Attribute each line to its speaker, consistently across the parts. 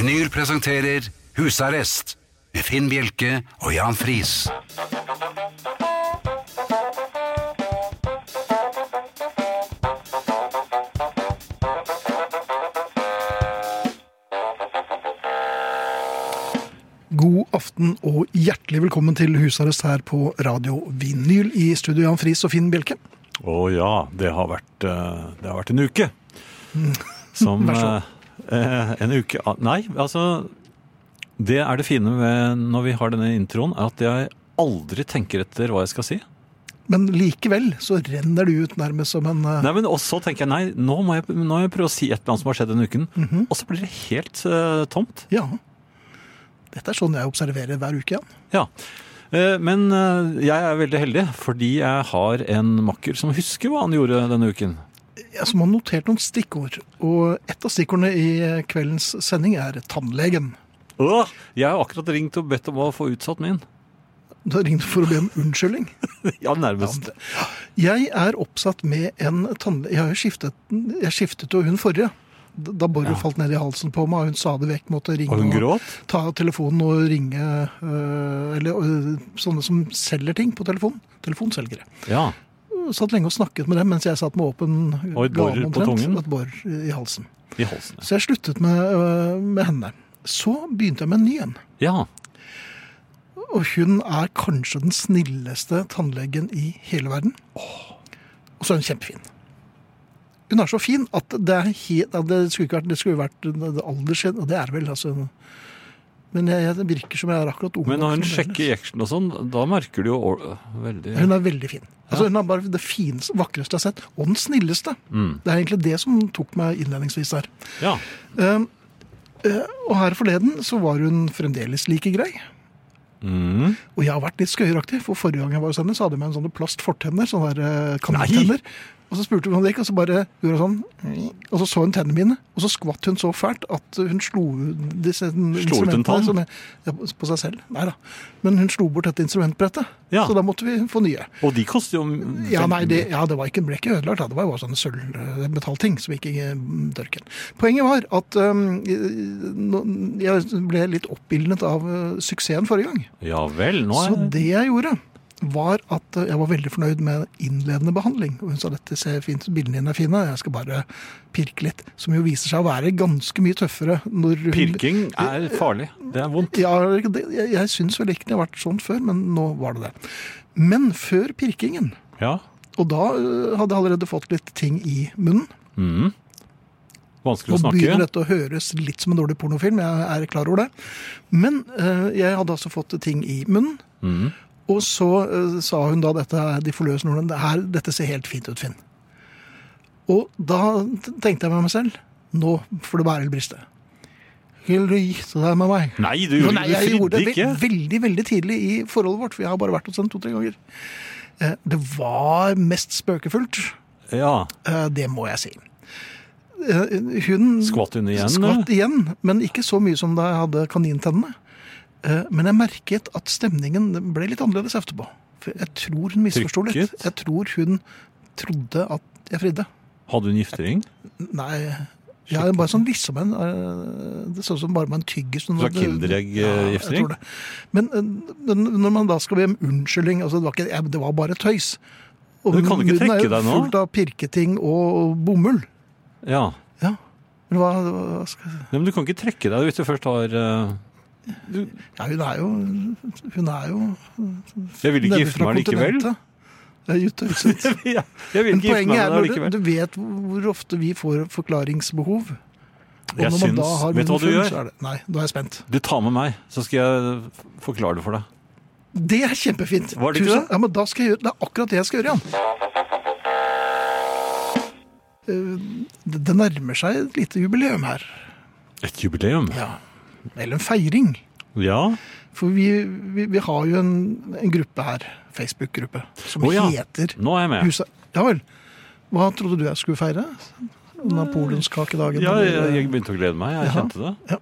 Speaker 1: Vinyl presenterer Husarrest med Finn Bjelke og Jan Friis.
Speaker 2: God aften og hjertelig velkommen til husarrest her på Radio Vinyl i studio Jan Friis og Finn Bjelke.
Speaker 3: Å ja, det har vært, eh, det har vært en uke. Som
Speaker 2: Vær så
Speaker 3: eh, En uke Nei, altså Det er det fine med når vi har denne introen, er at jeg aldri tenker etter hva jeg skal si.
Speaker 2: Men likevel så renner du ut nærmest som en eh,
Speaker 3: Nei, men også tenker jeg nei, nå må jeg, nå må jeg prøve å si et eller annet som har skjedd denne uken.
Speaker 2: Mhm.
Speaker 3: Og så blir det helt uh, tomt.
Speaker 2: Ja. Dette er sånn jeg observerer hver uke, igjen.
Speaker 3: Ja. Eh, Men eh, jeg er veldig heldig, fordi jeg har en makker som husker hva han gjorde denne uken.
Speaker 2: Som har notert noen stikkord. Og et av stikkordene i kveldens sending er tannlegen.
Speaker 3: Åh, jeg har akkurat ringt og bedt om å få utsatt min.
Speaker 2: Du har ringt for å be om unnskyldning.
Speaker 3: Ja, nærmest.
Speaker 2: Jeg er oppsatt med en tannlege Jeg har jo skiftet Jeg skiftet jo hun forrige. Da Borre
Speaker 3: Ja.
Speaker 2: falt ned i halsen på meg, og hun stadig vekk måtte ringe
Speaker 3: Og hun
Speaker 2: og
Speaker 3: gråt?
Speaker 2: ta telefonen og ringe øh, Eller øh, sånne som selger ting på telefon. Telefonselgere.
Speaker 3: Ja.
Speaker 2: Satt lenge og snakket med dem mens jeg satt med åpen
Speaker 3: Og et borr på tungen?
Speaker 2: Et bor i halsen.
Speaker 3: I halsen.
Speaker 2: Så jeg sluttet med, øh, med henne. Så begynte jeg med en ny en.
Speaker 3: Ja.
Speaker 2: Og hun er kanskje den snilleste tannlegen i hele verden. Og så er hun kjempefin. Hun er så fin at det er helt ja, Det skulle ikke vært, det skulle vært alderskjedd, og det er vel, altså. Men jeg, jeg virker som jeg er akkurat ung.
Speaker 3: Men når hun sjekker jekselen og sånn, da merker du jo veldig
Speaker 2: Hun er veldig fin. Altså. Hun er bare det fineste, vakreste jeg har sett, og den snilleste.
Speaker 3: mm.
Speaker 2: Det er egentlig det som tok meg innledningsvis her.
Speaker 3: Ja.
Speaker 2: Uh, uh, og her forleden så var hun fremdeles like grei.
Speaker 3: Mm.
Speaker 2: Og jeg har vært litt skøyeraktig, for forrige gang jeg var hos henne, så hadde jeg med en sånn plast fortenner, sånne der eh, kaneltenner. Og så spurte hun om det gikk, og så bare gjorde hun sånn, og så så hun tennene mine, og så skvatt hun så fælt at hun slo disse
Speaker 3: ut en tann?
Speaker 2: På seg selv. Nei da. Men hun slo bort dette instrumentbrettet,
Speaker 3: Ja.
Speaker 2: så da måtte vi få nye.
Speaker 3: Og de koster jo
Speaker 2: Ja, nei, det, ja, det var ikke, ble ikke ødelagt, det var jo bare sånne sølvmetallting som ikke i dørken. Poenget var at um, jeg ble litt oppildnet av eh, suksessen forrige gang.
Speaker 3: Ja vel, nå
Speaker 2: Så
Speaker 3: er
Speaker 2: det jeg gjorde, var at eh, jeg var veldig fornøyd med innledende behandling. Og hun sa dette ser fint ut, bildene dine er fine, jeg skal bare pirke litt. Som jo viser seg å være ganske mye tøffere når
Speaker 3: Pirking er farlig. Det er vondt.
Speaker 2: Ja, det, jeg, jeg syns vel ikke det har vært sånn før, men nå var det det. Men før pirkingen,
Speaker 3: Ja.
Speaker 2: og da eh, hadde jeg allerede fått litt ting i munnen.
Speaker 3: Mm. Vanskelig å
Speaker 2: Og begynner dette å høres litt som en dårlig pornofilm, jeg er klar over det. Men eh, jeg hadde altså fått ting i munnen,
Speaker 3: Mm.
Speaker 2: og så eh, sa hun da dette er de ordene, det her, dette ser helt fint ut, Finn. Og da tenkte jeg med meg selv, nå får det eller briste. Vil du gifte deg med meg?
Speaker 3: Nei, du,
Speaker 2: gjorde,
Speaker 3: gjorde-
Speaker 2: nei, jeg gjorde det
Speaker 3: ikke.
Speaker 2: veldig, veldig tidlig i forholdet vårt, for jeg har bare vært hos henne to-tre ganger. Eh, Det var mest spøkefullt,
Speaker 3: Ja.
Speaker 2: det må jeg si. Eh, Hun
Speaker 3: Skvatt hun igjen?
Speaker 2: skvatt igjen, men ikke så mye som da jeg hadde kanintennene. Eh, Men jeg merket at stemningen ble litt annerledes etterpå. For jeg tror hun misforsto litt. Jeg tror hun trodde at jeg fridde.
Speaker 3: Hadde hun giftering?
Speaker 2: Nei, jeg er bare sånn liksom en eh, Det så ut som bare med en tyggis.
Speaker 3: Fra Kinderegg-giftering?
Speaker 2: Ja. Men når man da skal be om unnskyldning altså Det var, ikke, det var bare tøys. Og
Speaker 3: Du kan ikke trekke deg nå.
Speaker 2: Fullt av pirketing og bomull.
Speaker 3: Ja.
Speaker 2: Ja. Men hva, hva skal
Speaker 3: Nei, men du kan ikke trekke deg hvis du først har uh... du,
Speaker 2: Ja, hun er jo Hun er jo
Speaker 3: Jeg vil ikke gifte meg likevel.
Speaker 2: Ja.
Speaker 3: Ja, jeg vil ikke gifte meg med deg likevel.
Speaker 2: du vet hvor ofte vi får forklaringsbehov. Og
Speaker 3: Jeg syns- vet du hva du gjør?
Speaker 2: så det Nei, da er jeg spent.
Speaker 3: Du tar med meg, så skal jeg forklare det for deg.
Speaker 2: Det er kjempefint.
Speaker 3: Var det ikke
Speaker 2: Tusen-
Speaker 3: det?
Speaker 2: Ja, men da skal jeg gjøre, Det er akkurat det jeg skal gjøre, Jan. Eh, Det nærmer seg et lite jubileum her.
Speaker 3: Et jubileum?
Speaker 2: Ja. Eller en feiring.
Speaker 3: Ja.
Speaker 2: For vi, vi, vi har jo en, en gruppe her, Facebook-gruppe, som
Speaker 3: oh, ja.
Speaker 2: heter
Speaker 3: Nå er jeg med.
Speaker 2: Huset. Ja vel. Hva trodde du jeg skulle feire? Napoleonskakedagen?
Speaker 3: Ja, jeg, jeg begynte å glede meg. Jeg
Speaker 2: ja.
Speaker 3: kjente det.
Speaker 2: Ja.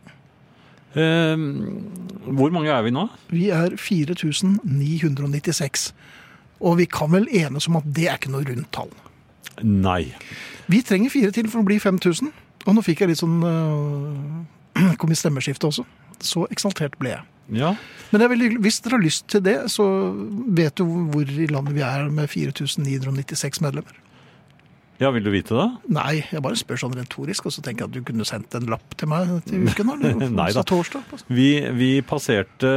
Speaker 3: Eh, hvor mange er vi nå?
Speaker 2: Vi er 4996. Og vi kan vel enes om at det er ikke noe rundt tall.
Speaker 3: Nei.
Speaker 2: Vi trenger fire til for å bli 5000. Og nå fikk jeg litt sånn øh, kom i stemmeskiftet også. Så eksaltert ble jeg.
Speaker 3: Ja.
Speaker 2: Men hvis dere har lyst til det, så vet du hvor i landet vi er med 4996 medlemmer.
Speaker 3: ja, vil du vite det?
Speaker 2: Nei, jeg bare spør sånn retorisk, og så tenker jeg at du kunne sendt en lapp til meg til uken. Eller?
Speaker 3: Nei da.
Speaker 2: Torsdag.
Speaker 3: Vi, vi passerte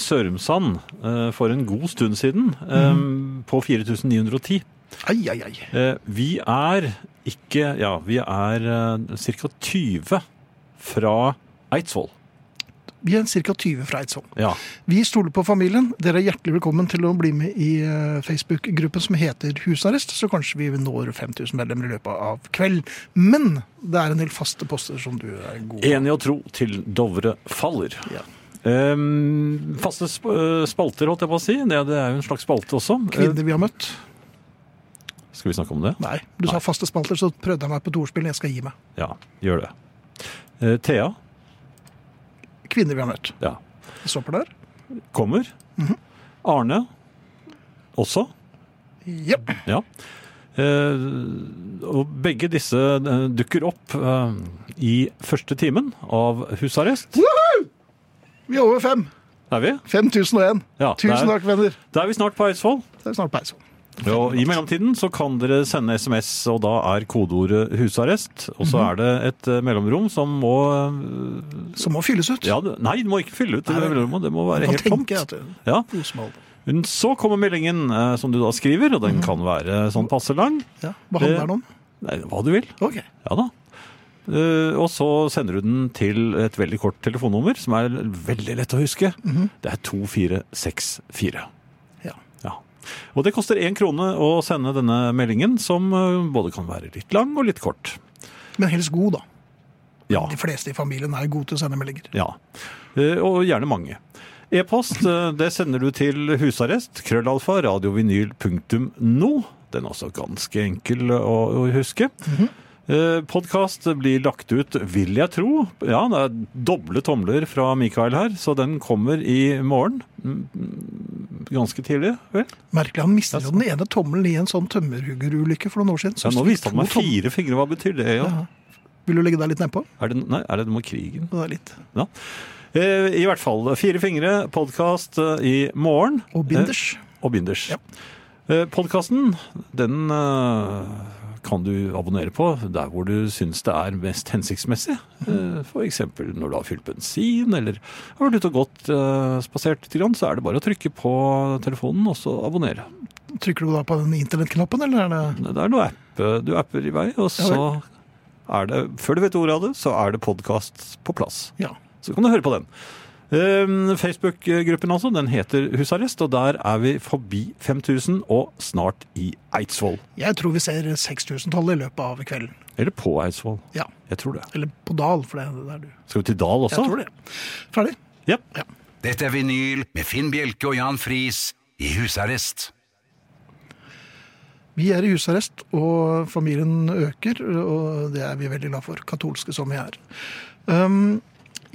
Speaker 3: Sørumsand eh, for en god stund siden mm. på 4910.
Speaker 2: Ai, ai, ai.
Speaker 3: Eh, vi er ikke Ja, vi er uh, ca. 20 fra Eidsvoll.
Speaker 2: Vi er ca. 20 fra Eidsvoll.
Speaker 3: Ja.
Speaker 2: Vi stoler på familien. Dere er hjertelig velkommen til å bli med i eh, Facebook-gruppen som heter Husarrest, så kanskje vi når 5000 medlemmer i løpet av kvelden. Men det er en del faste poster som du er god på.
Speaker 3: Enig å tro til Dovre faller.
Speaker 2: Ja.
Speaker 3: Um, faste sp eh, spalter, holdt jeg på å si. Det, det er jo en slags spalte også.
Speaker 2: Kvinner vi har møtt.
Speaker 3: Skal vi snakke om det?
Speaker 2: Nei, du sa faste spalter, så prøvde jeg meg på et ordspill. Jeg skal gi meg.
Speaker 3: Ja, gjør det. Eh, Thea
Speaker 2: Kvinner vi har møtt.
Speaker 3: ja,
Speaker 2: Så på der.
Speaker 3: kommer. Arne også.
Speaker 2: Ja.
Speaker 3: Ja. Eh, og begge disse eh, dukker opp eh, i første timen av husarrest.
Speaker 2: Vi er over fem.
Speaker 3: Er vi?
Speaker 2: 5001.
Speaker 3: Ja,
Speaker 2: Tusen takk, venner.
Speaker 3: Da er vi snart på Eidsvoll.
Speaker 2: Da er vi snart på Eidsvoll.
Speaker 3: Og I mellomtiden så kan dere sende SMS, og da er kodeordet 'husarrest'. Og så er det et eh, mellomrom som må eh,
Speaker 2: Som må fylles ut.
Speaker 3: ja, det- Nei, det må ikke fylle ut. Det, det må være helt tomt. Ja. Men så kommer meldingen eh, som du da skriver, og den kan være sånn passe lang.
Speaker 2: Ja, hva handler den om?
Speaker 3: Nei, hva du vil.
Speaker 2: Ok.
Speaker 3: Ja da. Uh, og så sender du den til et veldig kort telefonnummer, som er veldig lett å huske. Det er 2464. Og det koster én krone å sende denne meldingen, som eh, både kan være litt lang og litt kort.
Speaker 2: Men helst god, da.
Speaker 3: Ja.
Speaker 2: De fleste i familien er gode til å sende meldinger.
Speaker 3: ja. Eh, Og gjerne mange. E-post eh, det sender du til husarrest, krøllalfa, radiovinyl.no. Den er også ganske enkel å, huske.
Speaker 2: Mhm.
Speaker 3: Podkast blir lagt ut, vil jeg tro. Ja, det er doble tomler fra Mikael her, så den kommer i morgen. Mm, Ganske tidlig, vel?
Speaker 2: Merkelig, han mistet jo den ene tommelen i en sånn tømmerhuggerulykke for noen år siden.
Speaker 3: Ja, nå viste han meg fire fingre. Hva betyr det? Ja?
Speaker 2: Ja. Vil du legge deg litt nedpå?
Speaker 3: Er, det, nei, er det noe med krigen?
Speaker 2: Det er litt.
Speaker 3: Ja. Eh, I hvert fall. Fire fingre, podkast i morgen.
Speaker 2: Og binders.
Speaker 3: Eh, og binders.
Speaker 2: Ja.
Speaker 3: Eh, Podkasten, den eh, kan du abonnere på der hvor du syns det er mest hensiktsmessig. F.eks. For eksempel når du har fylt bensin, eller har vært ute og gått eh, spasert litt, så er det bare å trykke på telefonen og så abonnere.
Speaker 2: Trykker du da på den internettknappen, eller er det
Speaker 3: Det er noe app, eh, du apper i vei, og så er det, før du vet ordet av det, så er det podkast på plass.
Speaker 2: Ja.
Speaker 3: Så kan du høre på den. Eh, Facebook-gruppen altså, den heter Husarrest, og der er vi forbi 5000 og snart i Eidsvoll.
Speaker 2: Jeg tror vi ser 6000-tallet i løpet av kvelden.
Speaker 3: Eller på Eidsvoll.
Speaker 2: Ja.
Speaker 3: Jeg tror det.
Speaker 2: Eller på Dal, for det er der du
Speaker 3: Skal vi til Dal også?
Speaker 2: Jeg tror det. Ferdig?
Speaker 3: Ja.
Speaker 1: Dette er vinyl med Finn Bjelke og Jan Friis i husarrest.
Speaker 2: Vi er i husarrest, og familien øker, og det er vi veldig glad for, katolske som vi er. Um,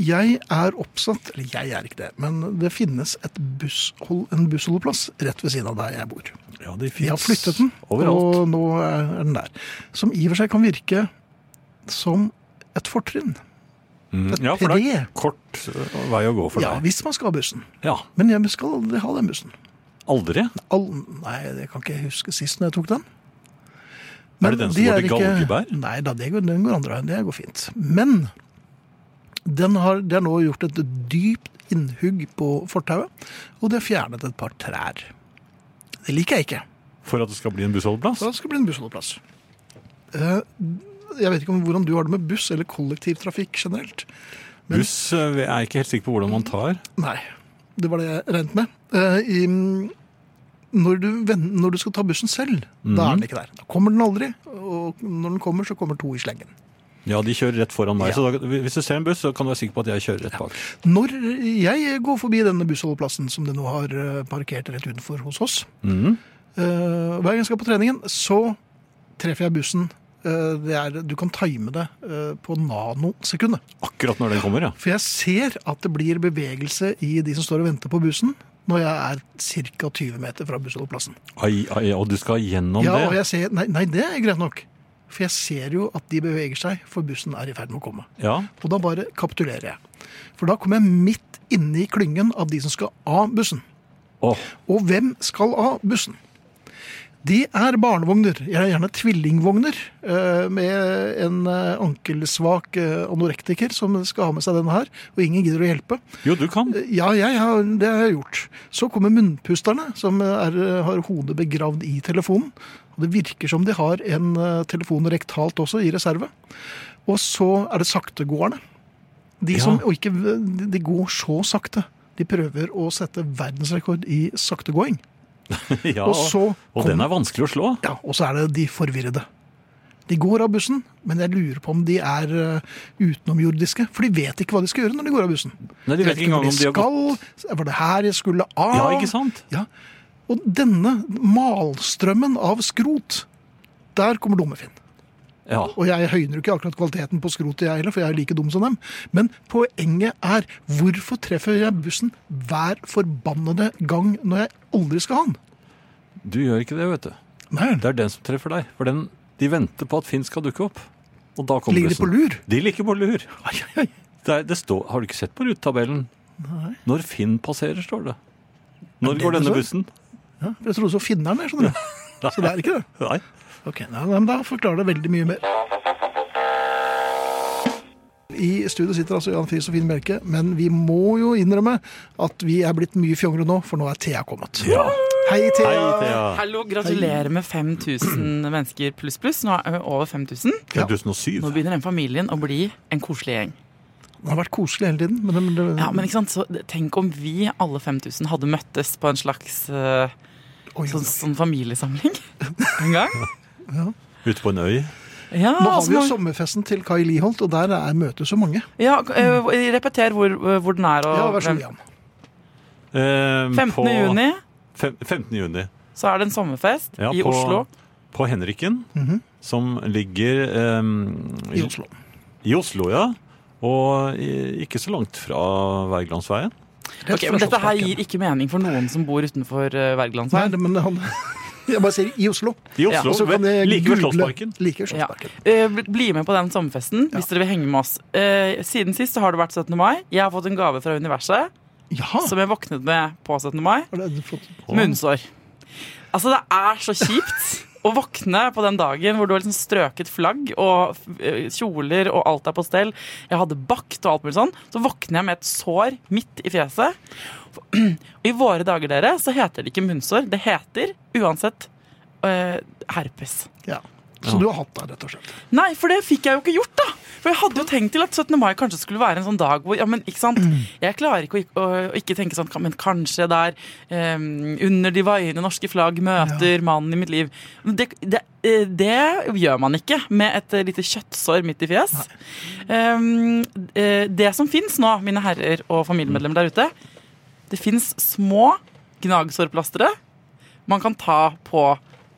Speaker 2: jeg er oppsatt, eller jeg er ikke det, men det finnes et busshold, en bussholdeplass rett ved siden av der jeg bor.
Speaker 3: ja, de
Speaker 2: Jeg har flyttet den,
Speaker 3: overalt.
Speaker 2: og nå er den der. Som i og for seg kan virke som et fortrinn.
Speaker 3: Mm,
Speaker 2: et
Speaker 3: ja, for det er kort øh, vei å gå for deg.
Speaker 2: Ja, hvis man skal ha bussen.
Speaker 3: Ja,
Speaker 2: Men jeg skal aldri ha den bussen.
Speaker 3: Aldri.
Speaker 2: All, nei, det kan ikke jeg huske sist når jeg tok den.
Speaker 3: Er det den som
Speaker 2: de
Speaker 3: går til Galgeberg?
Speaker 2: Nei da, det går, den går andre veien. Det går fint. Men den har, det har nå gjort et dypt innhugg på fortauet, og det har fjernet et par trær. Det liker jeg ikke.
Speaker 3: For at det skal bli en bussholdeplass?
Speaker 2: Så det skal bli en bussholdeplass. Eh, Jeg vet ikke om hvordan du har det med buss eller kollektivtrafikk generelt. men-
Speaker 3: Buss øh, jeg er ikke helt sikker på hvordan man tar.
Speaker 2: Nei, det var det jeg regnet med. Eh, i, når, du, når du skal ta bussen selv, da er den ikke der. Da kommer den aldri, og når den kommer, så kommer to i slengen.
Speaker 3: Ja, de kjører rett foran meg.
Speaker 2: Ja.
Speaker 3: Så da, hvis du ser en buss, så kan du være sikker på at jeg kjører rett bak.
Speaker 2: Når jeg går forbi denne bussholdeplassen som det nå har eh, parkert rett utenfor hos oss,
Speaker 3: mm.
Speaker 2: uh, hver gang jeg skal på treningen, så treffer jeg bussen. Eh, det er, du kan time det på nanosekundet.
Speaker 3: Akkurat når den kommer, ja.
Speaker 2: For jeg ser at det blir bevegelse i de som står og venter på bussen, når jeg er ca. 20 meter fra bussholdeplassen.
Speaker 3: Ai, ai, og du skal gjennom
Speaker 2: Ja, og
Speaker 3: det?
Speaker 2: jeg ser, nei, nei, det er greit nok. For jeg ser jo at de beveger seg, for bussen er i ferd med å komme.
Speaker 3: Ja.
Speaker 2: Og da bare kapitulerer jeg. For da kommer jeg midt inne i klyngen av de som skal av bussen.
Speaker 3: Oh.
Speaker 2: Og hvem skal av bussen? De er barnevogner, gjerne tvillingvogner, eh, med en eh, ankelsvak eh, anorektiker som skal ha med seg denne her, og ingen gidder å hjelpe.
Speaker 3: jo, du kan.
Speaker 2: Ja, jeg har, det har jeg gjort. Så kommer munnpusterne, som er, har hodet begravd i telefonen. Og det virker som de har en eh, telefon rektalt også, i reserve. Og så er det saktegåerne. De
Speaker 3: Ja.
Speaker 2: som og ikke, de går så sakte. De prøver å sette verdensrekord i saktegåing.
Speaker 3: Ja,
Speaker 2: Og så
Speaker 3: og den er vanskelig å slå.
Speaker 2: ja, og så er det de forvirrede. De går av bussen, men jeg lurer på om de er eh, utenomjordiske. For de vet ikke hva de skal gjøre når de går av bussen.
Speaker 3: Nei, de vet ikke engang om de har
Speaker 2: skal. Var det her jeg skulle av?
Speaker 3: Ja, ikke sant?
Speaker 2: Ja. Og denne malstrømmen av skrot, der kommer Dummefinn.
Speaker 3: Ja.
Speaker 2: Og jeg høyner jo ikke akkurat kvaliteten på skrotet, jeg heller, for jeg er like dum som dem. Men poenget er, hvorfor treffer jeg bussen hver forbannede gang når jeg aldri skal ha den?
Speaker 3: Du gjør ikke det, vet du.
Speaker 2: Nei,
Speaker 3: Det er den som treffer deg. For den, de venter på at Finn skal dukke opp. Og da kommer
Speaker 2: ligger de på lur?
Speaker 3: De ligger på lur.
Speaker 2: Ai, ai.
Speaker 3: Det, er, det står, har du ikke sett på rutetabellen? Når Finn passerer, står det. Når
Speaker 2: det
Speaker 3: går denne bussen?
Speaker 2: Ja, for jeg trodde så finneren er, skjønner du. Så det er ikke det.
Speaker 3: Nei.
Speaker 2: Ok, nei, men Da forklarer det veldig mye mer. I studio sitter altså Jan Friis og Finn Bjelke, men vi må jo innrømme at vi er blitt mye fjongere nå, for nå er Thea kommet.
Speaker 3: Ja.
Speaker 2: Hei, Thea!
Speaker 3: Hei, Thea.
Speaker 4: Hallo, gratulerer med 5000 mennesker pluss pluss. Nå er vi over 5000.
Speaker 2: Ja.
Speaker 3: 2007.
Speaker 4: Nå begynner den familien å bli en koselig gjeng.
Speaker 2: Den har vært koselig hele tiden. Men det, det,
Speaker 4: Ja, men ikke sant? Så tenk om vi alle 5000 hadde møttes på en slags eh,
Speaker 2: Oi,
Speaker 4: sånn, sånn familiesamling en gang.
Speaker 3: Ute på en øy.
Speaker 4: Ja,
Speaker 2: Nå har
Speaker 4: altså,
Speaker 2: vi jo sommerfesten til Kai Liholt, og der er møtet så mange.
Speaker 4: ja eh, Repeter hvor, hvor den er. Og,
Speaker 2: Ja, vær så god, Jan.
Speaker 3: Eh,
Speaker 4: 15. juni
Speaker 3: fem- 15. juni.
Speaker 4: så er det en sommerfest
Speaker 3: Ja,
Speaker 4: i
Speaker 3: på,
Speaker 4: Oslo.
Speaker 3: På Henriken,
Speaker 2: Mhm.
Speaker 3: som ligger eh,
Speaker 2: I Oslo.
Speaker 3: I Oslo, ja. Og i, ikke så langt fra Wergelandsveien.
Speaker 2: Rett
Speaker 4: Ok, men Dette her gir ikke mening for noen som bor utenfor uh,
Speaker 2: Nei,
Speaker 4: Wergelandsveien.
Speaker 2: det- men han Jeg bare sier i Oslo.
Speaker 3: I Oslo,
Speaker 2: ja.
Speaker 3: ved- like ved Slottsparken.
Speaker 2: Like
Speaker 4: Ja.
Speaker 2: Slottsparken.
Speaker 4: Eh, bli- med på den sommerfesten hvis dere vil henge med oss. Uh, siden sist så har det vært 17. mai. Jeg har fått en gave fra universet
Speaker 2: Jaha.
Speaker 4: som jeg våknet med på 17. mai.
Speaker 2: Har.
Speaker 4: Munnsår. Altså, det er så kjipt å våkne på den dagen hvor du har liksom strøket flagg og eh, kjoler og alt er på stell. Jeg hadde bakt og alt mulig sånn. Så våkner jeg med et sår midt i fjeset. Og I våre dager, dere, så heter det ikke munnsår. Det heter uansett eh, herpes.
Speaker 2: Ja. Så du har hatt deg rett og slett.
Speaker 4: Nei, for det fikk jeg jo ikke gjort, da. For jeg hadde jo tenkt til at 17. mai kanskje skulle være en sånn dag hvor Ja, men ikke sant. Jeg klarer ikke å, å, ikke tenke sånn Men kanskje der um, under de vaiende norske flagg møter mannen i mitt liv. Det, det, eh, det gjør man ikke med et eh, lite kjøttsår midt i fjes. Um, det som fins nå, mine herrer og familiemedlemmer der ute, det fins små gnagsårplastere man kan ta på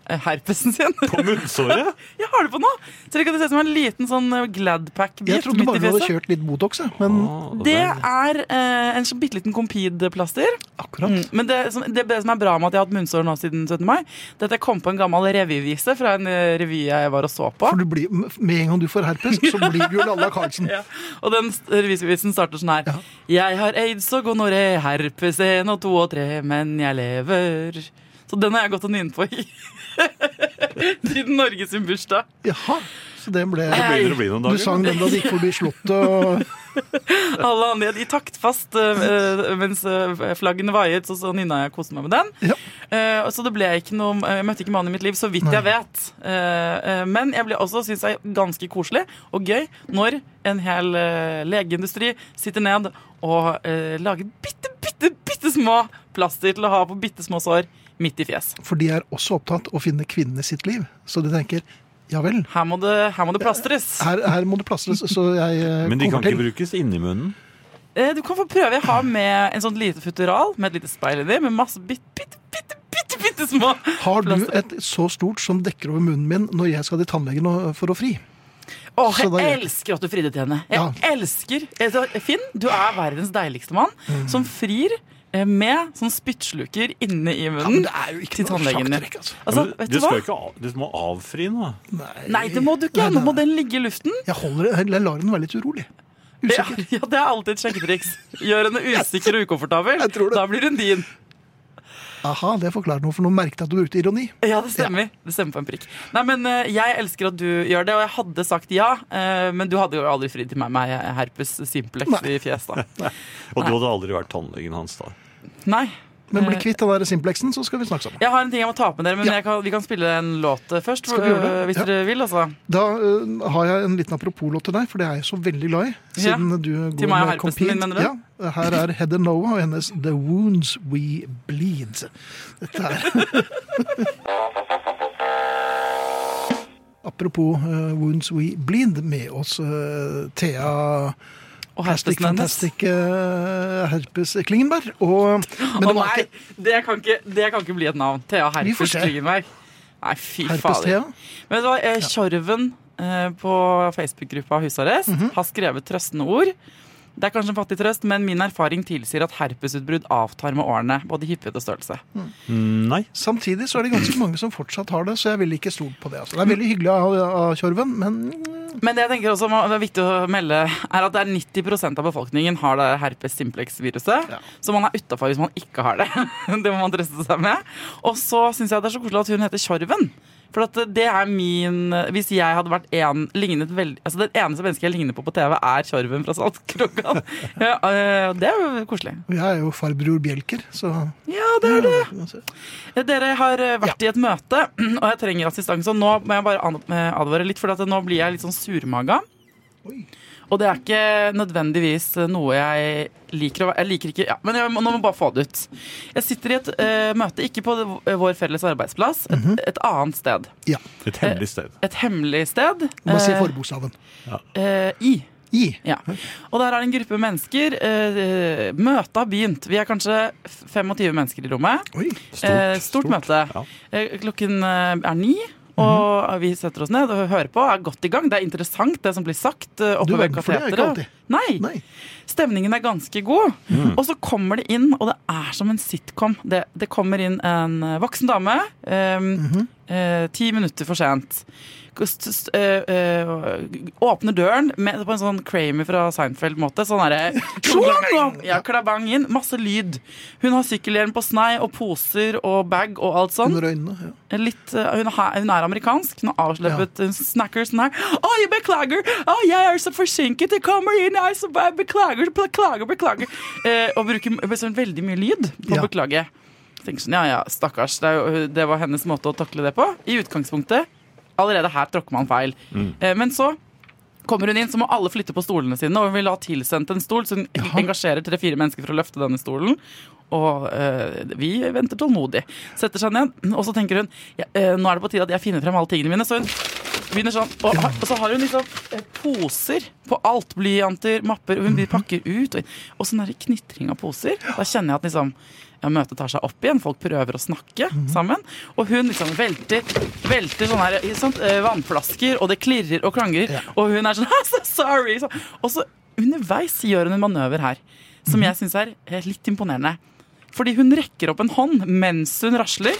Speaker 4: herpesen sin.
Speaker 3: På munnsåret?
Speaker 4: Jeg har det på nå! Så det kan se ut som en liten sånn Gladpack-bit
Speaker 2: Jeg trodde bare du hadde kjørt litt Botox. Men
Speaker 3: Ah,
Speaker 4: Det er eh, en sånn bitte liten Compede-plaster.
Speaker 2: akkurat.
Speaker 4: Mm. Men det, som, det, det som er bra med at jeg har hatt munnsår nå siden 17. mai, det er at jeg kom på en gammel revyvise fra en eh, revy jeg var og så på.
Speaker 2: For du blir, med en gang du får herpes, så blir du jo Lalla Karlsen.
Speaker 4: Ja. Og den revyvisen starter sånn her.
Speaker 2: Ja.
Speaker 4: Jeg har aids og gonoré, herpes 1 og 2 og 3, men jeg lever. Så den har jeg gått og nynnet på i siden Norge sin bursdag.
Speaker 2: Jaha, så det ble
Speaker 3: Det begynner å bli noen
Speaker 2: Du sang den da du gikk forbi Slottet og
Speaker 4: Alle andre i taktfast eh, eh, mens eh, flaggene vaiet, så, så nynna jeg og koste meg med den.
Speaker 2: Ja.
Speaker 4: Eh, så det ble ikke noe Jeg møtte ikke mannen i mitt liv, så vidt
Speaker 2: Nei.
Speaker 4: jeg vet. Men jeg ble også, syns jeg, ganske koselig og gøy når en hel legeindustri sitter ned og eh, lager bitte, bitte, bitte små plaster til å ha på bitte små sår midt i fjes.
Speaker 2: For de er også opptatt av å finne kvinnene sitt liv. Så de tenker ja vel,
Speaker 4: Her må det, her må det plastres.
Speaker 2: her, her må det plastres, så jeg eh,
Speaker 3: Men de kan
Speaker 2: til.
Speaker 3: ikke brukes inni munnen.
Speaker 4: Eh, Du kan få prøve. Jeg har med en sånn lite futteral med et lite speil inni, med masse bitte, bitte, bitte, bitte, bitte små
Speaker 2: Har du
Speaker 4: plaster.
Speaker 2: et så stort som dekker over munnen min når jeg skal til tannlegen for å fri?
Speaker 4: Åh,
Speaker 2: da
Speaker 4: jeg
Speaker 2: gjør-
Speaker 4: elsker at du fridde til henne. Jeg
Speaker 2: Ja.
Speaker 4: elsker altså, Finn, du er verdens deiligste mann
Speaker 2: Mm.
Speaker 4: som frir eh, med sånn spyttsluker inne i
Speaker 2: Ja,
Speaker 4: munnen.
Speaker 2: men det er jo ikke
Speaker 4: til tannlegen din.
Speaker 2: altså.
Speaker 4: Altså,
Speaker 3: du,
Speaker 4: du hva?
Speaker 3: ikke av, du må avfri nå.
Speaker 4: Nei, det må du ikke. Nå må den ligge i luften.
Speaker 2: Jeg, holder, jeg lar den være litt urolig.
Speaker 4: Ja,
Speaker 2: Usikker.
Speaker 4: ja, det er alltid et sjekketriks. Gjør henne usikker og ukomfortabel.
Speaker 2: Jeg tror det.
Speaker 4: Da blir hun din.
Speaker 2: Aha, det forklarer noe, for nå merket jeg at du brukte ironi.
Speaker 4: Ja, det stemmer. Det stemmer på en prikk. Nei, men eh, Jeg elsker at du gjør det, og jeg hadde sagt ja. eh, men du hadde jo aldri fridd til meg med herpes simplex
Speaker 2: Nei.
Speaker 4: i fjes. da.
Speaker 3: Og du hadde aldri vært tannlegen hans da.
Speaker 4: Nei.
Speaker 2: Men bli kvitt den der simplexen, så skal vi snakke sammen.
Speaker 4: Jeg har en ting jeg må ta opp med dere, men
Speaker 2: Ja.
Speaker 4: kan, vi kan spille en låt eh, først.
Speaker 2: Skal vi gjøre det?
Speaker 4: eh, Hvis
Speaker 2: Ja.
Speaker 4: dere vil, altså.
Speaker 2: Da uh, har jeg en liten apropos-låt til deg, for det er jeg så veldig glad i.
Speaker 4: Ja.
Speaker 2: Du går
Speaker 4: Til meg og herpesen min, mener du?
Speaker 2: Ja, her er Heather Noah og hennes The Wounds We Bleed. Dette er Apropos uh, Wounds We Bleed, med oss uh, Thea
Speaker 4: Og herpesen hennes.
Speaker 2: Fantastic øh, Herpes Klingenberg. Og, men det var
Speaker 4: nei,
Speaker 2: ikke
Speaker 4: det kan, ikke, det kan ikke bli et navn. Thea Herpes Klingenberg. Nei, fy
Speaker 2: Herpes
Speaker 4: fader. Men vet du hva, eh, Tjorven eh, på Facebook-gruppa Husarrest
Speaker 2: Mhm.
Speaker 4: har skrevet trøstende ord. Det er kanskje en fattig trøst, men min erfaring tilsier at herpesutbrudd avtar med årene, både i hyppighet og størrelse.
Speaker 3: Mm, Nei.
Speaker 2: Samtidig så er det ganske mange som fortsatt har det, så jeg ville ikke stolt på det. Altså. Det er veldig hyggelig av, av Tjorven, men
Speaker 4: Men det jeg tenker også det er viktig å melde, er at det er 90% av befolkningen har det herpes simplex-viruset.
Speaker 2: Ja.
Speaker 4: Så man er utafor hvis man ikke har det. det må man trøste seg med. Og så syns jeg det er så koselig at hun heter Tjorven. For at det er min Hvis jeg hadde vært en lignet veldig Altså Det eneste mennesket jeg ligner på på TV, er Tjorven fra Saltkråkan. ja, øh, det er jo koselig.
Speaker 2: jeg er jo farbror Bjelker, så
Speaker 4: Ja, det er det. Dere har vært vært i et møte, og jeg trenger assistanse. Og nå må jeg bare eh, advare litt, for at nå blir jeg litt sånn surmaga.
Speaker 2: Oi.
Speaker 4: Og det er ikke nødvendigvis noe jeg liker å være Jeg liker ikke ja, Men jeg, nå må jeg bare få det ut. Jeg sitter i et uh, møte, ikke på vår felles arbeidsplass, et, et annet sted.
Speaker 2: ja.
Speaker 3: Et hemmelig sted.
Speaker 4: Et hemmelig sted.
Speaker 2: Du må si
Speaker 4: eh,
Speaker 2: forbokstaven.
Speaker 4: Uh, I.
Speaker 2: I.
Speaker 4: Ja. Og der er det en gruppe mennesker. Uh, møtet har begynt. Vi er kanskje 25 mennesker i rommet.
Speaker 2: Oi.
Speaker 3: Stort.
Speaker 4: Eh, stort møte.
Speaker 3: Ja.
Speaker 4: Eh, Klokken eh, er ni, og vi setter oss ned og hører på. Er godt i gang. Det er interessant, det som blir sagt oppe ved
Speaker 2: er
Speaker 4: kateteret. Nei.
Speaker 2: Nei.
Speaker 4: Stemningen er ganske god. Og så kommer det inn, og det er som en sitcom. Det, det kommer inn en eh, voksen dame. eh, eh, ti minutter for sent. Eh, eh, åpner døren med, på en sånn Kramer fra Seinfeld-måte. Sånn derre klong! Ja, klabang inn. Masse lyd. Hun har sykkelhjelm på snei og poser og bag og alt sånn.
Speaker 2: Øynene. Ja.
Speaker 4: Litt, eh, hun, er, hun er amerikansk. Hun har avsleppet ja. snacker sånn her. Å, jeg beklager! Å, jeg er så forsinket! Jeg kommer inn! Jeg er så jeg beklager, beklager, beklager. Eh, og bruker sånn veldig mye lyd på å beklage. Tenker sånn, ja, ja, stakkars. Det, jo, det var hennes måte å takle det på. I utgangspunktet. Allerede her tråkker man feil. Mm. men så kommer hun inn, så må alle flytte på stolene sine. Og hun vil ha tilsendt en stol, så hun engasjerer tre-fire mennesker for å løfte denne stolen. Og øh, vi venter tålmodig. Setter seg ned, og så tenker hun ja, øh, nå er det på tide at jeg finner frem alle tingene mine. Så hun begynner sånn, og, og så har hun liksom eh, poser på alt. Blyanter, mapper. Og hun pakker ut. Og, og sånn der knitring av poser. Da kjenner jeg at liksom møtet tar seg opp igjen. Folk prøver å snakke sammen. Og hun liksom velter, velter sånne her, sånt, eh, vannflasker, og det klirrer og klanger.
Speaker 2: Ja.
Speaker 4: Og hun er sånn «Ah, so sorry. Så, og så underveis gjør hun en manøver her som jeg syns er eh, litt imponerende. Fordi hun rekker opp en hånd mens hun rasler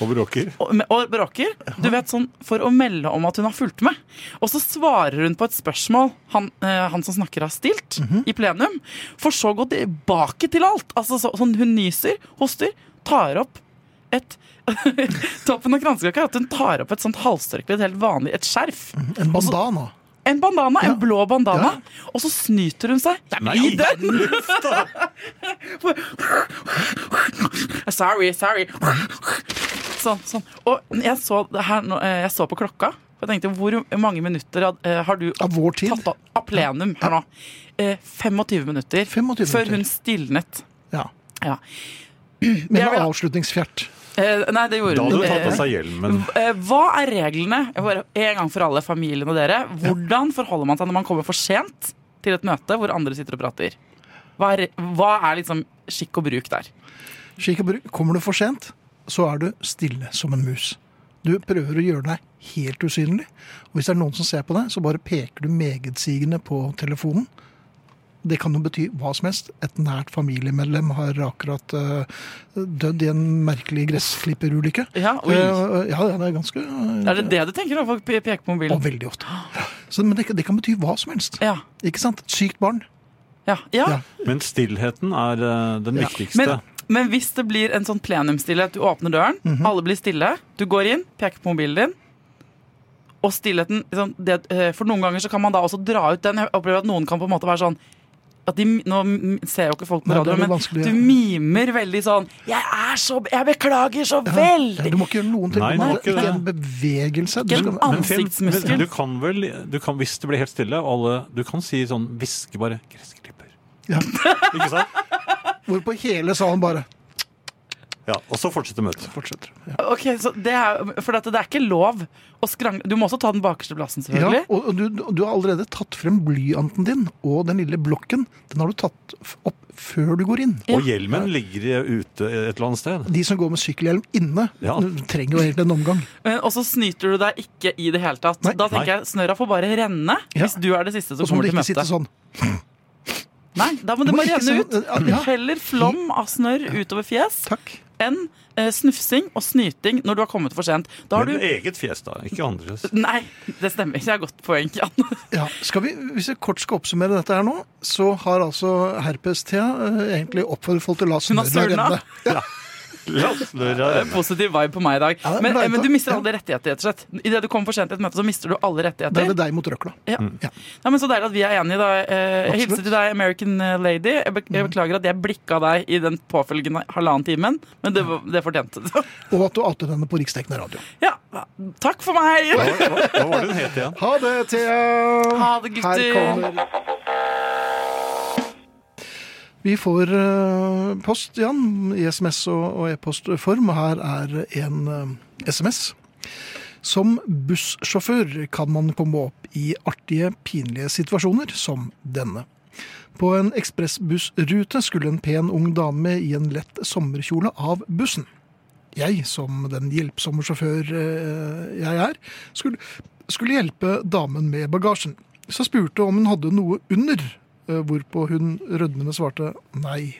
Speaker 3: Og bråker.
Speaker 4: og, og bråker. Du vet, sånn For å melde om at hun har fulgt med. Og så svarer hun på et spørsmål han, eh, han som snakker, har stilt i plenum. For så å gå tilbake til alt. Altså så, sånn Hun nyser, hoster, tar opp et Toppen av kransekaka er at hun tar opp et sånt halstørkle, et helt vanlig et skjerf.
Speaker 2: En bandana.
Speaker 4: En bandana,
Speaker 2: Ja.
Speaker 4: en blå bandana. Og så snyter hun seg
Speaker 3: Nei,
Speaker 4: i den. sorry, sorry. Sånn, sånn. Og jeg så, det her, eh, jeg så på klokka. og Jeg tenkte, Hvor mange minutter eh, har du
Speaker 2: Av vår tid.
Speaker 4: tatt av, av plenum her nå? Eh, 25 minutter
Speaker 2: 25
Speaker 4: før
Speaker 2: minutter.
Speaker 4: hun stilnet.
Speaker 2: Ja.
Speaker 4: Ja.
Speaker 2: Med avslutningsfjert.
Speaker 4: Eh, nei, det gjorde
Speaker 3: Da hadde
Speaker 4: hun.
Speaker 3: tatt
Speaker 4: Eh,
Speaker 3: seg hjelmen.
Speaker 4: Eh, Hva er reglene Jeg bare, en gang for alle, familien og dere? Hvordan forholder man seg når man kommer for sent til et møte hvor andre sitter og prater? Hva er, hva er liksom skikk og bruk der?
Speaker 2: Skikk og bruk. Kommer du for sent, så er du stille som en mus. Du prøver å gjøre deg helt usynlig. Og hvis det er noen som ser på deg, så bare peker du megetsigende på telefonen. Det kan jo bety hva som helst. Et nært familiemedlem har akkurat eh, dødd i en merkelig gressklipperulykke.
Speaker 4: Ja.
Speaker 2: Eh, ja, det er ganske eh,
Speaker 4: Er det det du tenker når folk peker på mobilen?
Speaker 2: Og veldig ofte. Så, men det, kan- det kan bety hva som helst.
Speaker 4: Ja.
Speaker 2: Ikke sant? Et sykt barn.
Speaker 4: Ja. ja.
Speaker 3: Men stillheten er den
Speaker 2: Ja.
Speaker 3: viktigste.
Speaker 4: Men, men hvis det blir en sånn plenumsstillhet, du åpner døren,
Speaker 2: Mhm.
Speaker 4: alle blir stille, du går inn, peker på mobilen din, og stillheten liksom, det, For noen ganger så kan man da også dra ut den. Jeg opplever at noen kan på en måte være sånn de, Nå ser ser jo ikke folk på
Speaker 2: radio,
Speaker 4: radioen, men
Speaker 2: ja.
Speaker 4: du mimer veldig sånn 'Jeg er så Jeg beklager så
Speaker 2: Ja,
Speaker 4: veldig'.
Speaker 2: du må ikke gjøre noen ting.
Speaker 3: Nei,
Speaker 2: må
Speaker 3: ikke
Speaker 2: ikke en bevegelse.
Speaker 4: Ikke en ansiktsmuskel.
Speaker 3: men Du kan vel, du kan, hvis det blir helt stille, og alle, du kan si sånn, hviske bare, gressklipper.
Speaker 2: Ja.
Speaker 3: Ikke sant?
Speaker 2: hvorpå hele salen bare
Speaker 3: Ja, og så fortsetter møtet.
Speaker 2: fortsetter. Ja.
Speaker 4: Ok, så det er, For dette, det er ikke lov å skrangle Du må også ta den bakerste plassen, selvfølgelig.
Speaker 2: Ja, og du, du har allerede tatt frem blyanten din og den lille blokken. Den har du tatt opp før du går inn.
Speaker 3: Og hjelmen ligger ute et eller annet sted.
Speaker 2: De som går med sykkelhjelm inne,
Speaker 3: Ja.
Speaker 2: trenger jo egentlig en omgang.
Speaker 4: Men- Og så snyter du deg ikke i det hele tatt.
Speaker 2: Nei.
Speaker 4: Da tenker
Speaker 3: Nei.
Speaker 4: jeg snørra får bare renne
Speaker 2: Ja.
Speaker 4: hvis du er det siste som kommer til møtet.
Speaker 2: Og så må du ikke sitte sånn.
Speaker 4: Nei, da må det
Speaker 2: må
Speaker 4: bare renne ut.
Speaker 2: Ja.
Speaker 4: Heller flom av snørr utover fjes
Speaker 2: Takk.
Speaker 4: Enn eh, snufsing og snyting når du har kommet for sent. Da har
Speaker 3: Men
Speaker 4: du
Speaker 3: eget fjes, da, ikke andres.
Speaker 4: Nei, det stemmer. Det er godt poeng, Jan.
Speaker 2: Ja, skal vi, Hvis jeg kort skal oppsummere dette her nå, så har altså herpes-Thea eh, egentlig oppfordret folk til å la
Speaker 4: Hun har sørna.
Speaker 2: renne. Ja.
Speaker 4: Positiv vibe på meg i dag.
Speaker 2: Ja,
Speaker 4: Men, men du mister alle rettigheter, rett og slett. Idet du kommer for sent til et møte, så mister du alle
Speaker 2: rettigheter. Det er
Speaker 4: med
Speaker 2: det deg mot røkla.
Speaker 4: Ja.
Speaker 3: Mm.
Speaker 2: Ja.
Speaker 4: Nei, men Så deilig at vi er enige. da. Eh, Jeg hilser til deg, American eh, Lady. Jeg, beklager at jeg blikka deg i den påfølgende halvannen timen, men det, det fortjente du.
Speaker 2: Og at du outet henne på riksdekkende radio.
Speaker 4: Ja, takk for meg!
Speaker 3: Hva, hva, hva var det hun het igjen?
Speaker 2: Ha det, Thea!
Speaker 4: Ha det,
Speaker 2: Her
Speaker 4: gutter.
Speaker 2: kommer Vi får eh, post, Jan, i SMS og, e-postform. og Her er en eh, SMS. Som bussjåfør kan man komme opp i artige, pinlige situasjoner som denne. På en ekspressbussrute skulle en pen ung dame i en lett sommerkjole av bussen. Jeg, som den hjelpsomme sjåfør eh, jeg er, skulle, skulle hjelpe damen med bagasjen. Så spurte om hun hadde noe under, eh, hvorpå hun rødmende svarte nei.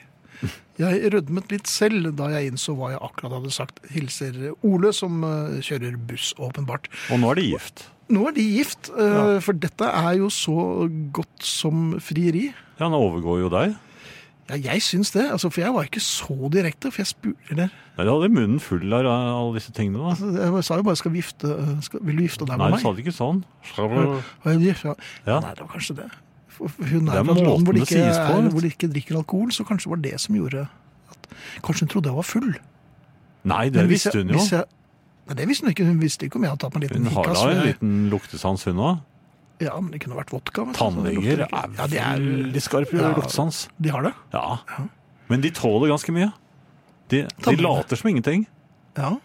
Speaker 2: Jeg rødmet litt selv da jeg innså hva jeg akkurat hadde sagt. Hilser Ole, som eh, kjører buss, åpenbart.
Speaker 3: Og nå er de gift.
Speaker 2: Nå er de gift, eh,
Speaker 3: Ja.
Speaker 2: for dette er jo så godt som frieri.
Speaker 3: Ja, han overgår jo deg.
Speaker 2: Ja, jeg syns det, altså, for jeg var ikke så direkte, for jeg spurte
Speaker 3: Nei, Du hadde munnen full av alle disse tingene. da.
Speaker 2: altså, Jeg sa jo bare skal vifte, skal, 'Vil du gifte deg
Speaker 3: Nei,
Speaker 2: med
Speaker 3: du sa det ikke sånn.
Speaker 2: Og
Speaker 3: Ja.
Speaker 2: Nei, det var kanskje det. Hun er
Speaker 3: er
Speaker 2: fra et land hvor de, ikke,
Speaker 3: på,
Speaker 2: hvor de ikke drikker alkohol, så kanskje det var det som gjorde at Kanskje hun trodde jeg var full.
Speaker 3: Nei, det
Speaker 2: hvis
Speaker 3: visste hun jo.
Speaker 2: jeg- Nei, det visste hun ikke. Hun visste ikke om jeg hadde tatt meg en
Speaker 3: Hun har da en liten luktesans, hun òg.
Speaker 2: Ja, men det kunne vært vodka.
Speaker 3: Tannleger er
Speaker 2: ja, de, er,
Speaker 3: veldig skarpe
Speaker 2: Ja.
Speaker 3: luktesans.
Speaker 2: de har det?
Speaker 3: Ja. Men de tåler ganske mye. De, de later som ingenting.
Speaker 2: Ja.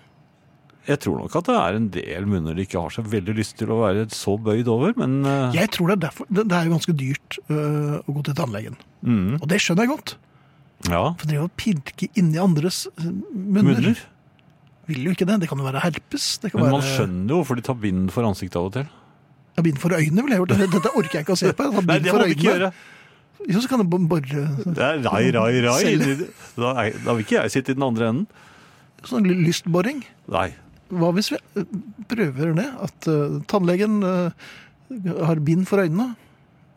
Speaker 3: Jeg tror nok at det er en del munner de ikke har så veldig lyst til å være så bøyd over, men eh,
Speaker 2: Jeg tror det er derfor. Det, det er jo ganske dyrt øh, å gå til tannlegen.
Speaker 3: mm,
Speaker 2: Og det skjønner jeg godt.
Speaker 3: Ja.
Speaker 2: For det å pirke inni andres øh, munner.
Speaker 3: Munner.
Speaker 2: Vil jo ikke det. Det kan jo være herpes. Det kan
Speaker 3: Men
Speaker 2: være
Speaker 3: man skjønner jo hvorfor de tar bind for ansiktet av og til.
Speaker 2: Ja, bind for øynene ville jeg gjort. Dette, orker jeg ikke å se på.
Speaker 3: Nei, det må vi ikke gjøre.
Speaker 2: Jo, så kan du bare
Speaker 3: Det er rai, rai, rai. Da, da vil ikke jeg sitte i den andre enden.
Speaker 2: sånn lystboring.
Speaker 3: Nei.
Speaker 2: Hva hvis vi øh, prøver det? At uh, tannlegen uh, har bind for øynene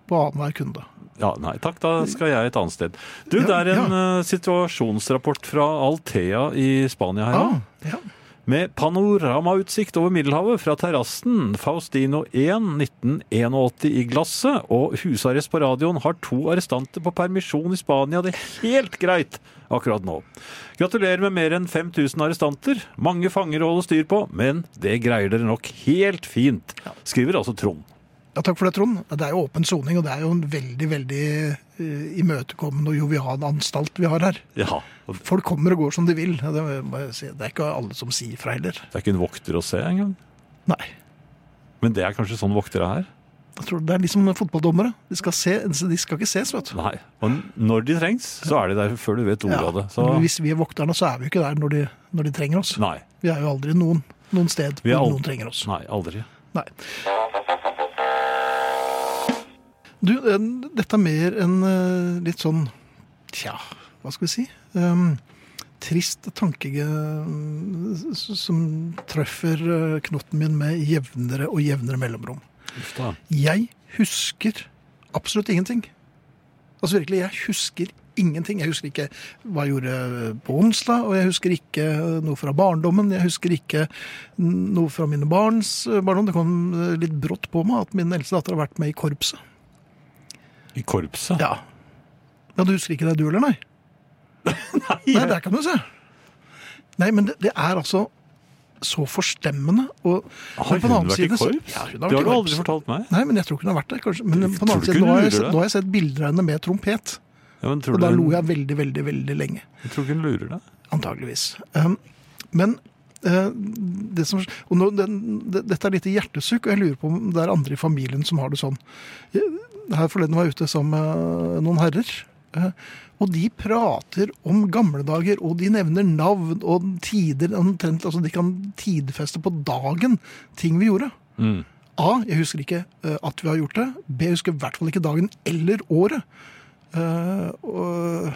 Speaker 2: på annenhver kunde.
Speaker 3: Ja, nei takk, da skal jeg et annet sted. Du,
Speaker 2: Ja,
Speaker 3: det er en
Speaker 2: ja.
Speaker 3: uh, situasjonsrapport fra Altea i Spania her
Speaker 2: Ah, ja.
Speaker 3: Med panoramautsikt over Middelhavet fra terrassen. Faustino 1, 1981 i glasset. Og husarrest på radioen har to arrestanter på permisjon i Spania. Det er helt greit akkurat nå. Gratulerer med mer enn 5000 arrestanter. Mange fanger å holde styr på, men det greier dere nok helt fint. Skriver altså Trond.
Speaker 2: Ja, takk for det, Trond. Det er jo åpen soning, og det er jo en veldig, veldig uh, imøtekommende og jovial anstalt vi har her.
Speaker 3: Ja,
Speaker 2: Folk kommer og går som de vil. Det, si. det er ikke alle som sier fra heller.
Speaker 3: det er ikke en vokter å se engang.
Speaker 2: Nei.
Speaker 3: Men det er kanskje sånn voktere er?
Speaker 2: Jeg tror Det er liksom fotballdommere. De skal, se, de skal ikke ses, vet du.
Speaker 3: Nei. Og når de trengs, så er de der før du vet ordet av det. Så
Speaker 2: Hvis vi er vokterne, så er vi jo ikke der når de, når de trenger oss.
Speaker 3: nei.
Speaker 2: Vi er jo aldri noen, noen sted hvor
Speaker 3: aldri-
Speaker 2: noen trenger oss.
Speaker 3: Nei, aldri.
Speaker 2: Nei. Du, dette er mer en eh, litt sånn Tja, hva skal vi si? Um, trist tanke eh, som treffer eh, knotten min med jevnere og jevnere mellomrom.
Speaker 3: Ufta.
Speaker 2: Jeg husker absolutt ingenting. Altså virkelig, jeg husker ingenting. Jeg husker ikke hva jeg gjorde på onsdag, og jeg husker ikke noe fra barndommen. Jeg husker ikke noe fra mine barns barndom. Det kom litt brått på meg at min eldste datter har vært med i korpset.
Speaker 3: I korpset?
Speaker 2: Ja. Ja, du husker ikke det du heller, nei? Nei, der kan du se. Nei, men det, det er altså så forstemmende. Og,
Speaker 3: Har hun
Speaker 2: vært
Speaker 3: vært i korps?
Speaker 2: Ja, hun
Speaker 3: det
Speaker 2: har
Speaker 3: har du aldri
Speaker 2: korps.
Speaker 3: fortalt meg.
Speaker 2: Nei, men jeg tror ikke hun har vært der, kanskje. Men på den annen side, nå har, jeg, nå har jeg sett bilder av henne med trompet.
Speaker 3: Ja, men tror
Speaker 2: Og da lo jeg veldig, veldig, veldig lenge.
Speaker 3: Jeg tror ikke hun lurer deg.
Speaker 2: Antageligvis. Um, men uh, det som, nå, det, det, dette er litt hjertesukk, og jeg lurer på om det er andre i familien som har det sånn. Jeg- Her forleden var jeg ute sammen med noen herrer. eh, og de prater om gamle dager, og de nevner navn og tider. omtrent, altså De kan tidfeste på dagen ting vi gjorde.
Speaker 3: Mm.
Speaker 2: A. Jeg husker ikke eh, at vi har gjort det. B. Jeg husker i hvert fall ikke dagen eller året. Eh, og,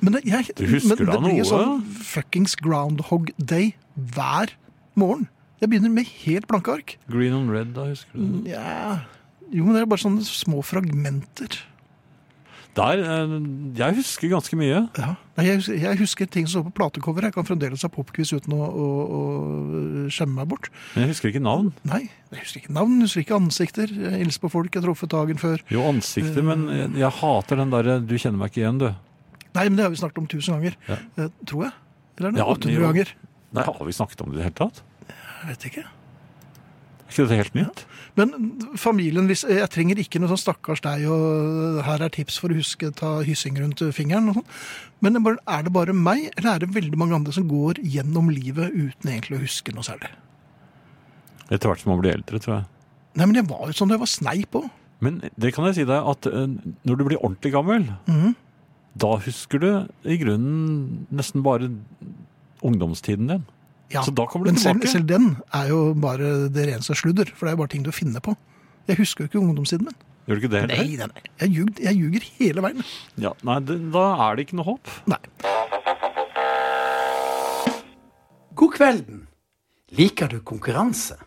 Speaker 2: men det, jeg,
Speaker 3: Du husker
Speaker 2: men
Speaker 3: da
Speaker 2: det blir sånn fuckings Groundhog Day hver morgen. Jeg begynner med helt blanke ark.
Speaker 3: Green on red, da, husker du?
Speaker 2: Ja, jo, men det er bare sånne små fragmenter.
Speaker 3: Der, eh, jeg husker ganske mye.
Speaker 2: Ja. Jeg, husker, jeg husker ting som står på platecover. Jeg kan fremdeles ha popquiz uten å, å, å skjemme meg bort.
Speaker 3: Men jeg husker ikke navn.
Speaker 2: Nei, jeg husker ikke navn, jeg husker ikke ansikter. Jeg hilser på folk jeg har truffet dagen før.
Speaker 3: Jo, ansikter, men jeg, jeg hater den derre 'du kjenner meg ikke igjen', du.
Speaker 2: Nei, men det har vi snakket om tusen ganger.
Speaker 3: Ja.
Speaker 2: Eh, tror jeg. Eller er det
Speaker 3: Ja,
Speaker 2: 800 ganger?
Speaker 3: Nei, Har vi snakket om det i det hele tatt?
Speaker 2: Jeg vet ikke.
Speaker 3: Er ikke dette helt nytt?
Speaker 2: Men familien, hvis, jeg trenger ikke noe sånn stakkars deg, og her er tips for å huske ta hyssing rundt fingeren og sånn. Men er er det bare meg, eller er det veldig mange andre som går gjennom livet uten egentlig å huske noe særlig?
Speaker 3: Etter hvert som man blir eldre, tror jeg.
Speaker 2: Nei, men jeg var jo sånn da jeg var sneip òg.
Speaker 3: Men det kan jeg si deg at eh, når du blir ordentlig gammel,
Speaker 2: mm.
Speaker 3: da husker du i grunnen nesten bare ungdomstiden din.
Speaker 2: Ja,
Speaker 3: Så da kommer du
Speaker 2: men selv, selv den er jo bare det reneste sludder, for det er jo bare ting du finner på. Jeg husker jo ikke ungdomstiden min.
Speaker 3: Gjør du ikke det heller?
Speaker 2: Nei, nei, nei. Jeg ljuger, jeg ljuger hele veien.
Speaker 3: Ja, nei, det, da er det ikke noe håp.
Speaker 2: Nei.
Speaker 5: God kvelden. Liker du konkurranse?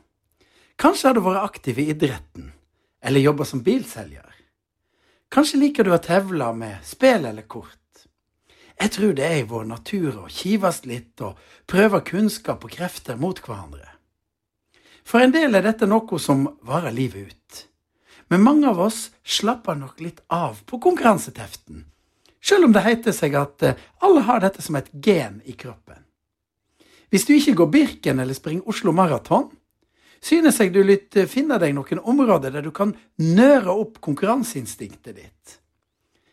Speaker 5: Kanskje har du vært aktiv i idretten, eller jobba som bilselger. Kanskje liker du å tevle med spill eller kort. Jeg tror det er i vår natur å kives litt og prøve kunnskap og krefter mot hverandre. For en del er dette noe som varer livet ut. Men mange av oss slapper nok litt av på konkurranseteften, selv om det heter seg at eh, alle har dette som et gen i kroppen. Hvis du ikke går Birken eller springer Oslo Maraton, synes jeg du litt finner deg noen områder der du kan nøre opp konkurranseinstinktet ditt.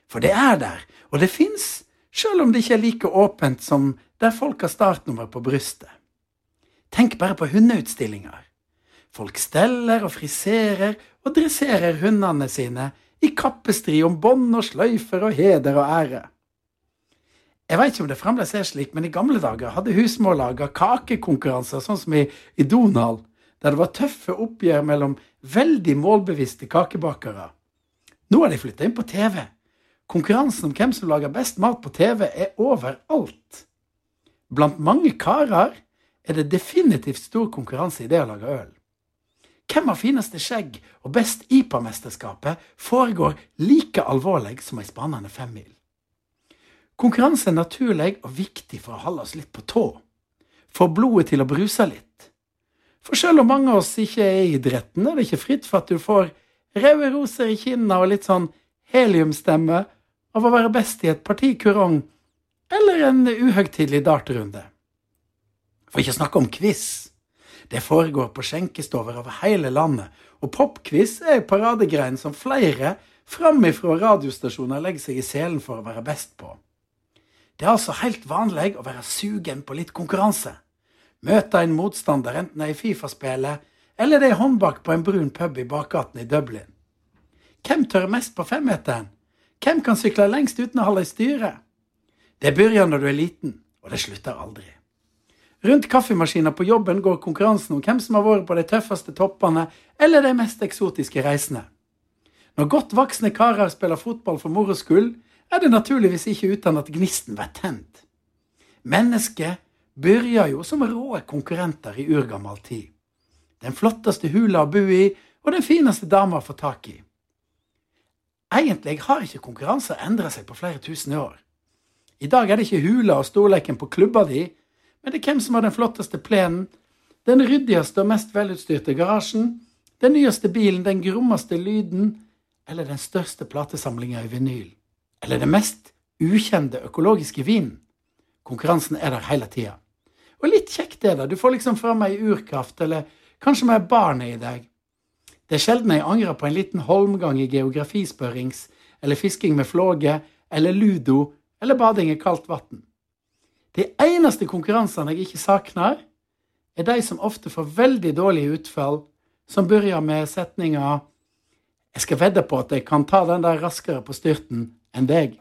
Speaker 5: For det er der, og det fins, selv om det ikke er like åpent som der folk har startnummer på brystet. Tenk bare på hundeutstillinger. Folk steller og friserer og dresserer hundene sine i kappestrid om bånd og sløyfer og heder og ære. Jeg veit ikke om det fremdeles er slik, men i gamle dager hadde husmor laga kakekonkurranser, sånn som i, i Donald, der det var tøffe oppgjør mellom veldig målbevisste kakebakere. Nå har de flytta inn på TV. Konkurransen om hvem som lager best mat på TV, er overalt. Blant mange karer er det definitivt stor konkurranse i det å lage øl. Hvem har fineste skjegg og best IPA-mesterskapet foregår like alvorlig som ei spennende femmil. Konkurranse er naturlig og viktig for å holde oss litt på tå, få blodet til å bruse litt. For selv om mange av oss ikke er i idretten, er det ikke fritt for at du får røde roser i kinna og litt sånn heliumstemme av å være best i et partikurong eller en uhøytidelig dartrunde. For ikke å snakke om quiz. Det foregår på skjenkestover over hele landet, og popquiz er en paradegrein som flere framifrå radiostasjoner legger seg i selen for å være best på. Det er altså helt vanlig å være sugen på litt konkurranse. Møte en motstander enten det er i Fifa-spillet eller det er håndbak på en brun pub i bakgaten i Dublin. Hvem tør mest på femmeteren? Hvem kan sykle lengst uten å holde i styret? Det begynner når du er liten, og det slutter aldri. Rundt kaffemaskiner på jobben går konkurransen om hvem som har vært på de tøffeste toppene eller de mest eksotiske reisene. Når godt voksne karer spiller fotball for moro skyld, er det naturligvis ikke uten at gnisten blir tent. Mennesket begynner jo som rå konkurrenter i urgammel tid. Den flotteste hula å bo i, og den fineste dama å få tak i. Egentlig har ikke konkurranser endret seg på flere tusen år. I dag er det ikke hula og storleken på klubba di, men det er hvem som har den flotteste plenen, den ryddigste og mest velutstyrte garasjen, den nyeste bilen, den grommeste lyden, eller den største platesamlinga i vinyl, eller den mest ukjente økologiske vinen. Konkurransen er der hele tida. Og litt kjekt er det, du får liksom fram ei urkraft, eller kanskje med barnet i deg. Det er sjelden jeg angrer på en liten holmgang i geografispørrings, eller fisking med flåge, eller ludo, eller bading i kaldt vann. De eneste konkurransene jeg ikke savner, er de som ofte får veldig dårlige utfall, som begynner med setninga 'Jeg skal vedde på at jeg kan ta den der raskere på styrten enn deg'.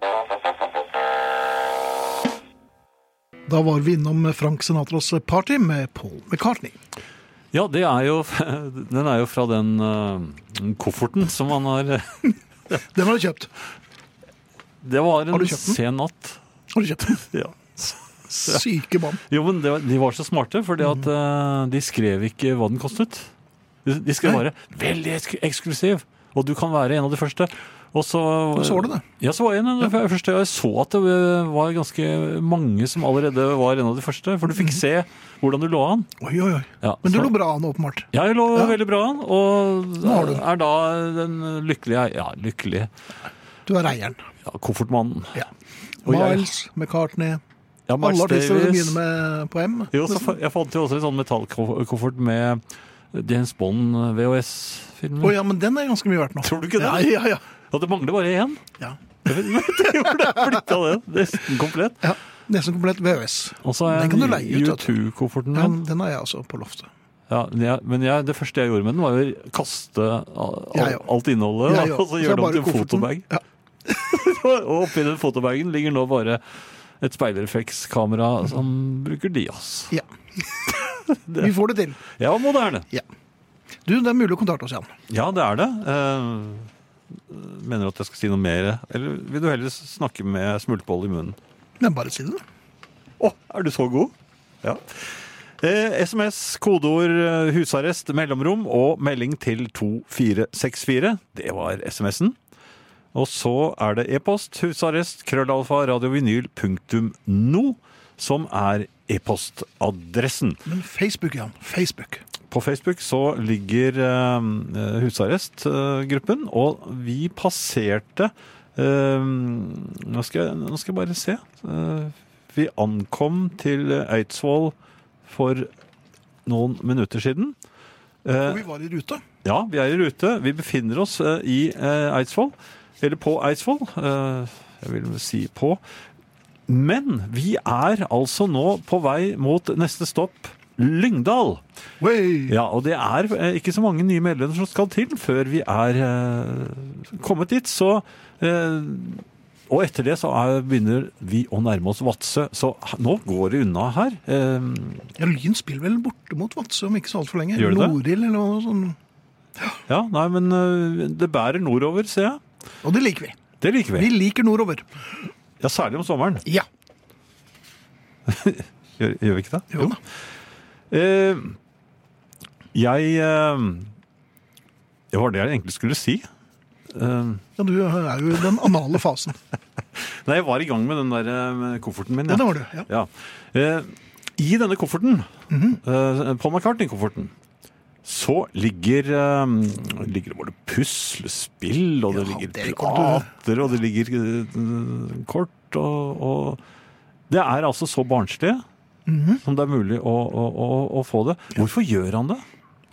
Speaker 2: Da var vi innom Frank Sinatras party med Paul McCartney.
Speaker 3: Ja, det er jo, den er jo fra den uh, kofferten som han har
Speaker 2: Den har du kjøpt.
Speaker 3: Det var en sen natt.
Speaker 2: Har du kjøpt den?
Speaker 3: Ja.
Speaker 2: Syke mann.
Speaker 3: Jo, men det, var- de var så smarte, fordi at eh, de skrev ikke hva den kostet. De, de skrev bare 'veldig eksklusiv', og du kan være en av de første. Og så,
Speaker 2: Og så var det det.
Speaker 3: Ja, så var jeg en av de første. Jeg så at det var ganske mange som allerede var en av de første. For du fikk se hvordan du lå an.
Speaker 2: Oi, oi, oi.
Speaker 3: Ja,
Speaker 2: Men du
Speaker 3: så-
Speaker 2: lå bra an, åpenbart.
Speaker 3: Ja, jeg lå
Speaker 2: Ja.
Speaker 3: veldig bra an, og er da den lykkelige Ja, lykkelige
Speaker 2: Du er eieren.
Speaker 3: ja, koffertmannen.
Speaker 2: Ja. Miles, McCartney
Speaker 3: Ja,
Speaker 2: Alle artister begynner med på M.
Speaker 3: Jo, så jeg fant jo også en sånn metallkoffert med James Bond VHS-filmer.
Speaker 2: Å ja, men den er ganske mye verdt nå.
Speaker 3: Tror du ikke det?
Speaker 2: Ja, ja, ja.
Speaker 3: Og det mangler bare én.
Speaker 2: ja.
Speaker 3: Det blitt av det. Nesten komplett.
Speaker 2: ja. Nesten komplett VØS.
Speaker 3: Og så har
Speaker 2: Den
Speaker 3: jeg
Speaker 2: kan du leie ut.
Speaker 3: U2-kofferten min.
Speaker 2: den har jeg også på loftet.
Speaker 3: Ja, men jeg, det første jeg gjorde med den, var å kaste all, alt innholdet,
Speaker 2: ja,
Speaker 3: og så gjøre det om til en fotobag.
Speaker 2: Ja.
Speaker 3: og oppi den fotobagen ligger nå bare et speilreflekskamera som bruker Dias.
Speaker 2: Ja. Vi får det til.
Speaker 3: Ja, moderne.
Speaker 2: Du, det er mulig å kontakte oss igjen.
Speaker 3: Ja, det er det. Eh, mener at jeg skal si noe mer? Eller vil du heller snakke med smultboll i munnen?
Speaker 2: Nei, bare si det.
Speaker 3: Å, er du så god? Ja. Eh, SMS, kodeord eh, husarrest, mellomrom og melding til 2464. Det var SMS-en. Og så er det e-post, husarrest, krøllalfa, radiovinyl.no, som er e-postadressen.
Speaker 2: Men Facebook, Jan. Facebook.
Speaker 3: På Facebook så ligger eh, husarrestgruppen, og vi passerte eh, nå, skal jeg, nå skal jeg bare se. Eh, vi ankom til Eidsvoll for noen minutter siden. Eh,
Speaker 2: Og vi var i rute.
Speaker 3: ja, vi er i rute. Vi befinner oss eh, i eh, Eidsvoll, eller på Eidsvoll. eh, jeg vil si på. Men vi er altså nå på vei mot neste stopp, Lyngdal.
Speaker 2: Way.
Speaker 3: Ja, og det er eh, ikke så mange nye medlemmer som skal til før vi er eh, kommet dit. Så eh, Og etter det så er, begynner vi å nærme oss Vadsø. Så nå går det unna her. Eh,
Speaker 2: Ja, Lyn spiller vel borte mot Vadsø om ikke så altfor lenge.
Speaker 3: Gjør det
Speaker 2: Noril eller noe sånt.
Speaker 3: ja, nei, men eh, det bærer nordover, ser jeg.
Speaker 2: Og det liker vi.
Speaker 3: Det liker
Speaker 2: Vi
Speaker 3: vi.
Speaker 2: liker nordover.
Speaker 3: Ja, særlig om sommeren.
Speaker 2: Ja.
Speaker 3: Gjør, gjør vi ikke det?
Speaker 2: Jo da.
Speaker 3: Eh, jeg eh, Det var det jeg egentlig skulle si. Eh,
Speaker 2: Ja, du er jo i den anale fasen.
Speaker 3: nei, jeg var i gang med den der eh, med kofferten min.
Speaker 2: Ja, det var du. Ja.
Speaker 3: Ja. Eh, I denne kofferten, eh, Paul McCartney-kofferten, så ligger, eh, ligger både puslespill, og det
Speaker 2: Ja,
Speaker 3: ligger
Speaker 2: det
Speaker 3: plater, og det ligger uh, kort, og, og Det er altså så barnslig som det er mulig å, å, å, å få det. Hvorfor gjør han det?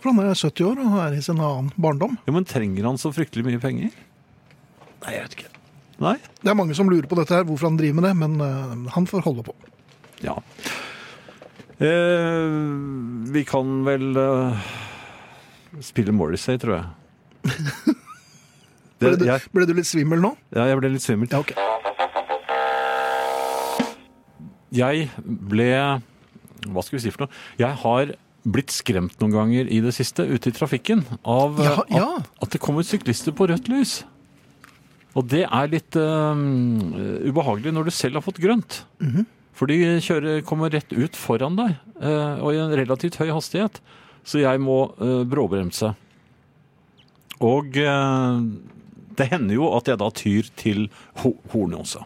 Speaker 2: For han er 70 år og er i sin annen barndom.
Speaker 3: Ja, men Trenger han så fryktelig mye penger?
Speaker 2: Nei, jeg vet ikke.
Speaker 3: Nei?
Speaker 2: Det er mange som lurer på dette her, hvorfor han driver med det, men uh, han får holde på.
Speaker 3: Ja. Eh, vi kan vel eh, spille Morrissey, tror jeg.
Speaker 2: Ble du,
Speaker 3: jeg,
Speaker 2: ble du litt svimmel nå?
Speaker 3: ja, jeg ble litt svimmel.
Speaker 2: Ja, okay.
Speaker 3: Jeg ble Hva skal vi si for noe? Jeg har blitt skremt noen ganger i det siste ute i trafikken av
Speaker 2: Ja, ja.
Speaker 3: At, at det kommer syklister på rødt lys. Og det er litt uh, ubehagelig når du selv har fått grønt. For de kjører, kommer rett ut foran deg, uh, og i en relativt høy hastighet. Så jeg må uh, bråbremse. Og uh, det hender jo at jeg da tyr til ho også.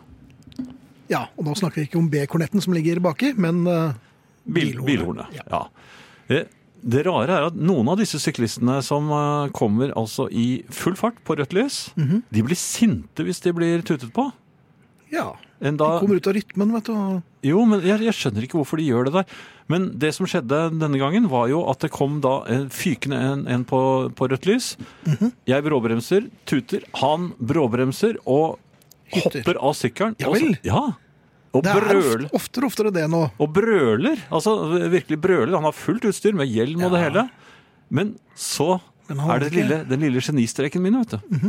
Speaker 2: Ja, og da snakker vi ikke om B-kornetten som ligger baki, men
Speaker 3: Bil,
Speaker 2: Bilhornet.
Speaker 3: bilhornet.
Speaker 2: Ja.
Speaker 3: Ja. Det rare er at noen av disse syklistene som kommer altså i full fart på rødt lys,
Speaker 2: Mhm.
Speaker 3: de blir sinte hvis de blir tutet på.
Speaker 2: ja. De kommer ut av rytmen, vet du.
Speaker 3: jo, men jeg, jeg skjønner ikke hvorfor de gjør det der. Men det som skjedde denne gangen, var jo at det kom da en fykende en, en på, på rødt lys.
Speaker 2: Mhm.
Speaker 3: Jeg bråbremser, tuter. Han bråbremser og
Speaker 2: Hytter.
Speaker 3: hopper av sykkelen.
Speaker 2: Ja
Speaker 3: og. Ja. Og
Speaker 2: Det er
Speaker 3: brøler.
Speaker 2: ofte, oftere og oftere det nå.
Speaker 3: Og brøler. Altså virkelig brøler. Han har fullt utstyr med hjelm og det hele. Men så
Speaker 2: Men
Speaker 3: er det lille, den lille genistreken min, vet du.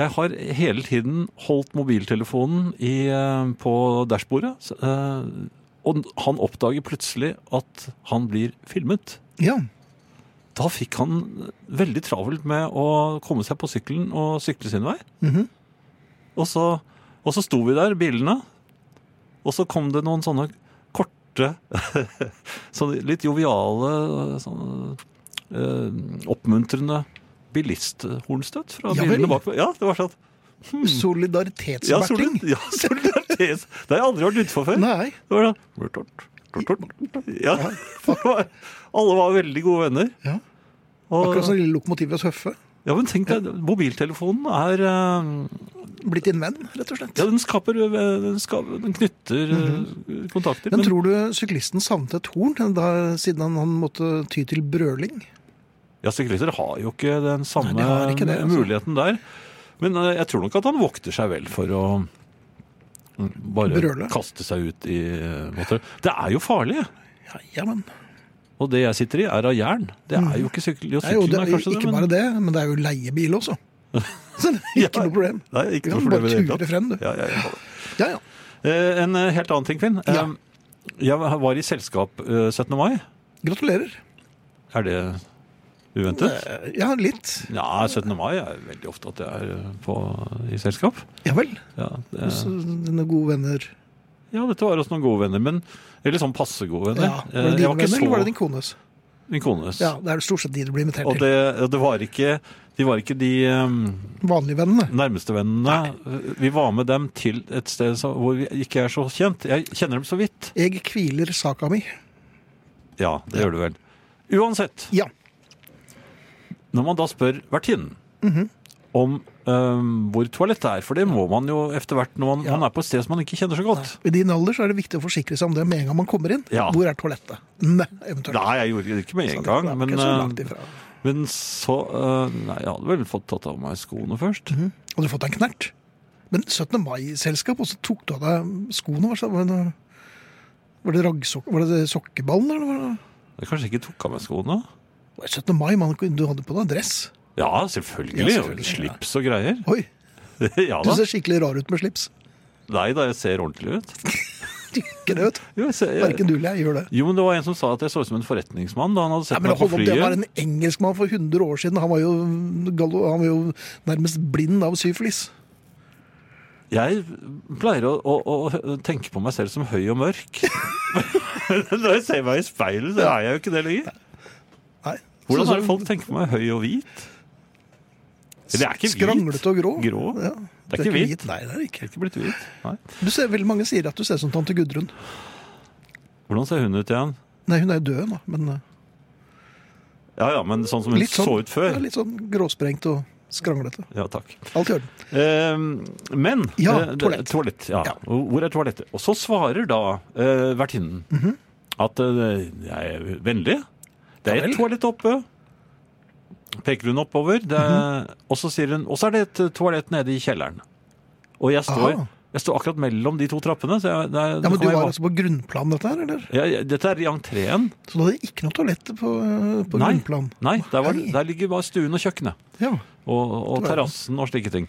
Speaker 3: Jeg har hele tiden holdt mobiltelefonen i, eh, på dashbordet. eh, Og han oppdager plutselig at han blir filmet.
Speaker 2: Ja.
Speaker 3: Da fikk han veldig travelt med å komme seg på sykkelen og sykle sin vei.
Speaker 2: Mhm.
Speaker 3: og, så, og så sto vi der, bilene, og så kom det noen sånne korte, sånne litt joviale, sånne, eh, oppmuntrende bilisthornstøt fra
Speaker 2: Ja
Speaker 3: bilene bakpå. Ja, det var sånn. Ja,
Speaker 2: Solidaritetsberting.
Speaker 3: solid, ja, solidaritet. Det har jeg aldri vært utfor før.
Speaker 2: Nei.
Speaker 3: Det var sånn. Ja, alle var veldig gode venner.
Speaker 2: Ja. Akkurat som lille lokomotivet hos Høffe.
Speaker 3: ja, men tenk deg, mobiltelefonen er uh,
Speaker 2: Blitt din venn, rett og slett.
Speaker 3: Ja, den skaper eh, Den, skaper, den knytter eh, kontakter.
Speaker 2: Men tror du syklisten savnet et horn da, siden han, han måtte ty til brøling?
Speaker 3: Ja, syklister har jo ikke den samme
Speaker 2: Nei, de ikke det, altså.
Speaker 3: muligheten der. Men eh, jeg tror nok at han vokter seg vel for å mm, bare
Speaker 2: Brøle.
Speaker 3: kaste seg ut i eh. Det er jo farlig.
Speaker 2: Ja, ja men
Speaker 3: Og det jeg sitter i, er av jern. Det er jo ikke sykkel. Jo, sykkelen er kanskje
Speaker 2: Ikke bare det, men det er jo leiebil også. Så det er ikke
Speaker 3: Ja.
Speaker 2: noe problem.
Speaker 3: Nei,
Speaker 2: Du
Speaker 3: ikke noe
Speaker 2: kan
Speaker 3: problem
Speaker 2: bare
Speaker 3: i det
Speaker 2: ture frem, du.
Speaker 3: Ja, ja, ja.
Speaker 2: Ja.
Speaker 3: Eh, En helt annen ting, Finn. Jeg var i selskap eh, 17. mai.
Speaker 2: Gratulerer.
Speaker 3: Er det uventet?
Speaker 2: Eh, Ja, litt.
Speaker 3: Ja, 17. mai er veldig ofte at jeg er på, i selskap.
Speaker 2: Ja vel.
Speaker 3: Ja, det,
Speaker 2: Hos dine gode venner.
Speaker 3: ja, dette var også noen gode venner, men Eller sånn passe gode venner.
Speaker 2: Ja. Var det dine venner,
Speaker 3: så-
Speaker 2: eller var det din kones?
Speaker 3: Min kones.
Speaker 2: Ja, det er stort sett de du blir invitert
Speaker 3: Og
Speaker 2: til.
Speaker 3: det, det var ikke De var ikke de um...
Speaker 2: Vanlige vennene.
Speaker 3: nærmeste vennene. Vi var med dem til et sted hvor vi ikke er så kjent. Jeg kjenner dem så vidt.
Speaker 2: Jeg hviler saka mi.
Speaker 3: Ja, det gjør du vel. Uansett,
Speaker 2: Ja.
Speaker 3: Når man da spør vertinnen
Speaker 2: Mhm.
Speaker 3: om um, hvor toalettet er, for det må man jo etter hvert når man,
Speaker 2: Ja.
Speaker 3: man er på et sted som man ikke kjenner så godt.
Speaker 2: I din alder så er det viktig å forsikre seg om det med en gang man kommer inn.
Speaker 3: Ja.
Speaker 2: Hvor er toalettet? Nei, eventuelt.
Speaker 3: Nei, jeg gjorde det ikke med en gang, men,
Speaker 2: så
Speaker 3: eh, men så uh, Nei, jeg hadde vel fått tatt av meg skoene først.
Speaker 2: Mhm. Hadde du fått deg en knert? Men 17. mai-selskap, og så tok du av deg skoene? Var det, var det, var det, raggsok var det sokkeballen, eller var det,
Speaker 3: Jeg kanskje ikke tok av meg skoene.
Speaker 2: Var det 17. mai? Man, du hadde på deg dress.
Speaker 3: Ja, selvfølgelig.
Speaker 2: Ja,
Speaker 3: og
Speaker 2: selvfølgelig,
Speaker 3: Slips og greier.
Speaker 2: Oi,
Speaker 3: ja
Speaker 2: du ser skikkelig rar ut med slips.
Speaker 3: Nei da, jeg ser ordentlig ut.
Speaker 2: Ikke det, vet du. Verken du eller jeg gjør det.
Speaker 3: jo, men det var en som sa at jeg så ut som en forretningsmann da han hadde
Speaker 2: Nei,
Speaker 3: sett
Speaker 2: men
Speaker 3: meg på
Speaker 2: hold opp, Det var
Speaker 3: flyet.
Speaker 2: en engelskmann for 100 år siden. Han var jo, han var jo nærmest blind av syflis.
Speaker 3: Jeg pleier å, å, å tenke på meg selv som høy og mørk. Når jeg ser meg i speilet, så er jeg jo ikke det lenger. Hvordan er det folk tenker på meg høy og hvit? Det er ikke hvit.
Speaker 2: Skranglete og grå.
Speaker 3: Grå.
Speaker 2: Ja.
Speaker 3: Det er ikke hvit.
Speaker 2: Nei, det er det ikke.
Speaker 3: er ikke blitt hvit. Nei.
Speaker 2: Du ser, veldig mange sier at du ser ut som tante Gudrun.
Speaker 3: Hvordan ser hun ut igjen?
Speaker 2: Nei, hun er jo død nå, men uh,
Speaker 3: Ja ja, men sånn som hun
Speaker 2: sånn,
Speaker 3: så ut før.
Speaker 2: Ja, litt sånn gråsprengt og skranglete.
Speaker 3: Ja, takk.
Speaker 2: Alt i orden.
Speaker 3: Eh, men
Speaker 2: Ja,
Speaker 3: eh,
Speaker 2: toalett.
Speaker 3: toalett ja.
Speaker 2: Ja.
Speaker 3: Hvor er toalettet? Og så svarer da eh, vertinnen
Speaker 2: Mhm.
Speaker 3: at eh, jeg er vennlig. Det er et toalett oppe. Peker hun oppover. Det,
Speaker 2: Mhm.
Speaker 3: Og så sier hun Og så er det et toalett nede i kjelleren. Og jeg står,
Speaker 2: Aha.
Speaker 3: jeg står akkurat mellom de to trappene. Så jeg, det,
Speaker 2: Ja, men Du var altså på grunnplan, dette her? eller?
Speaker 3: ja, ja, Dette er i entreen.
Speaker 2: Så du hadde ikke noe toalett på, uh, på
Speaker 3: Nei.
Speaker 2: grunnplan?
Speaker 3: Nei, der, var, der ligger bare stuen og kjøkkenet.
Speaker 2: Ja.
Speaker 3: Og, og terrassen og slike ting.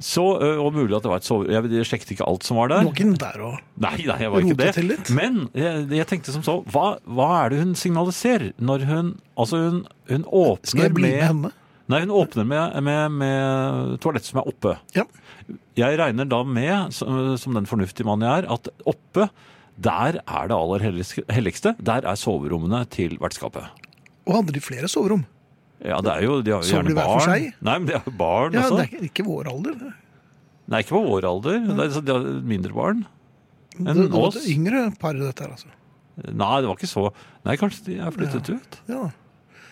Speaker 3: Så, og mulig at det var et sove... Jeg, sjekket ikke alt som var
Speaker 2: Du
Speaker 3: der.
Speaker 2: var ikke der og
Speaker 3: Nei, nei, jeg var ikke det.
Speaker 2: litt?
Speaker 3: Men jeg, jeg tenkte som så, hva, hva er det hun signaliserer når hun Altså, hun, hun åpner
Speaker 2: Skal jeg bli med
Speaker 3: med
Speaker 2: henne?
Speaker 3: Nei, hun åpner med, med, med toalett som er oppe.
Speaker 2: Ja.
Speaker 3: Jeg regner da med, som, som den fornuftige mann jeg er, at oppe, der er det aller helligste. Der er soverommene til vertskapet.
Speaker 2: Og hadde de flere soverom?
Speaker 3: Ja, det er jo, de har jo gjerne
Speaker 2: barn. for seg?
Speaker 3: Nei, men de har barn
Speaker 2: Ja,
Speaker 3: også.
Speaker 2: det er ikke- vår alder.
Speaker 3: Nei, ikke på vår alder. Det er, de har mindre barn.
Speaker 2: Det,
Speaker 3: Enn
Speaker 2: det var
Speaker 3: oss.
Speaker 2: et yngre par, dette her, altså.
Speaker 3: Nei, det var ikke så Nei, kanskje de er flyttet ut.
Speaker 2: Ja.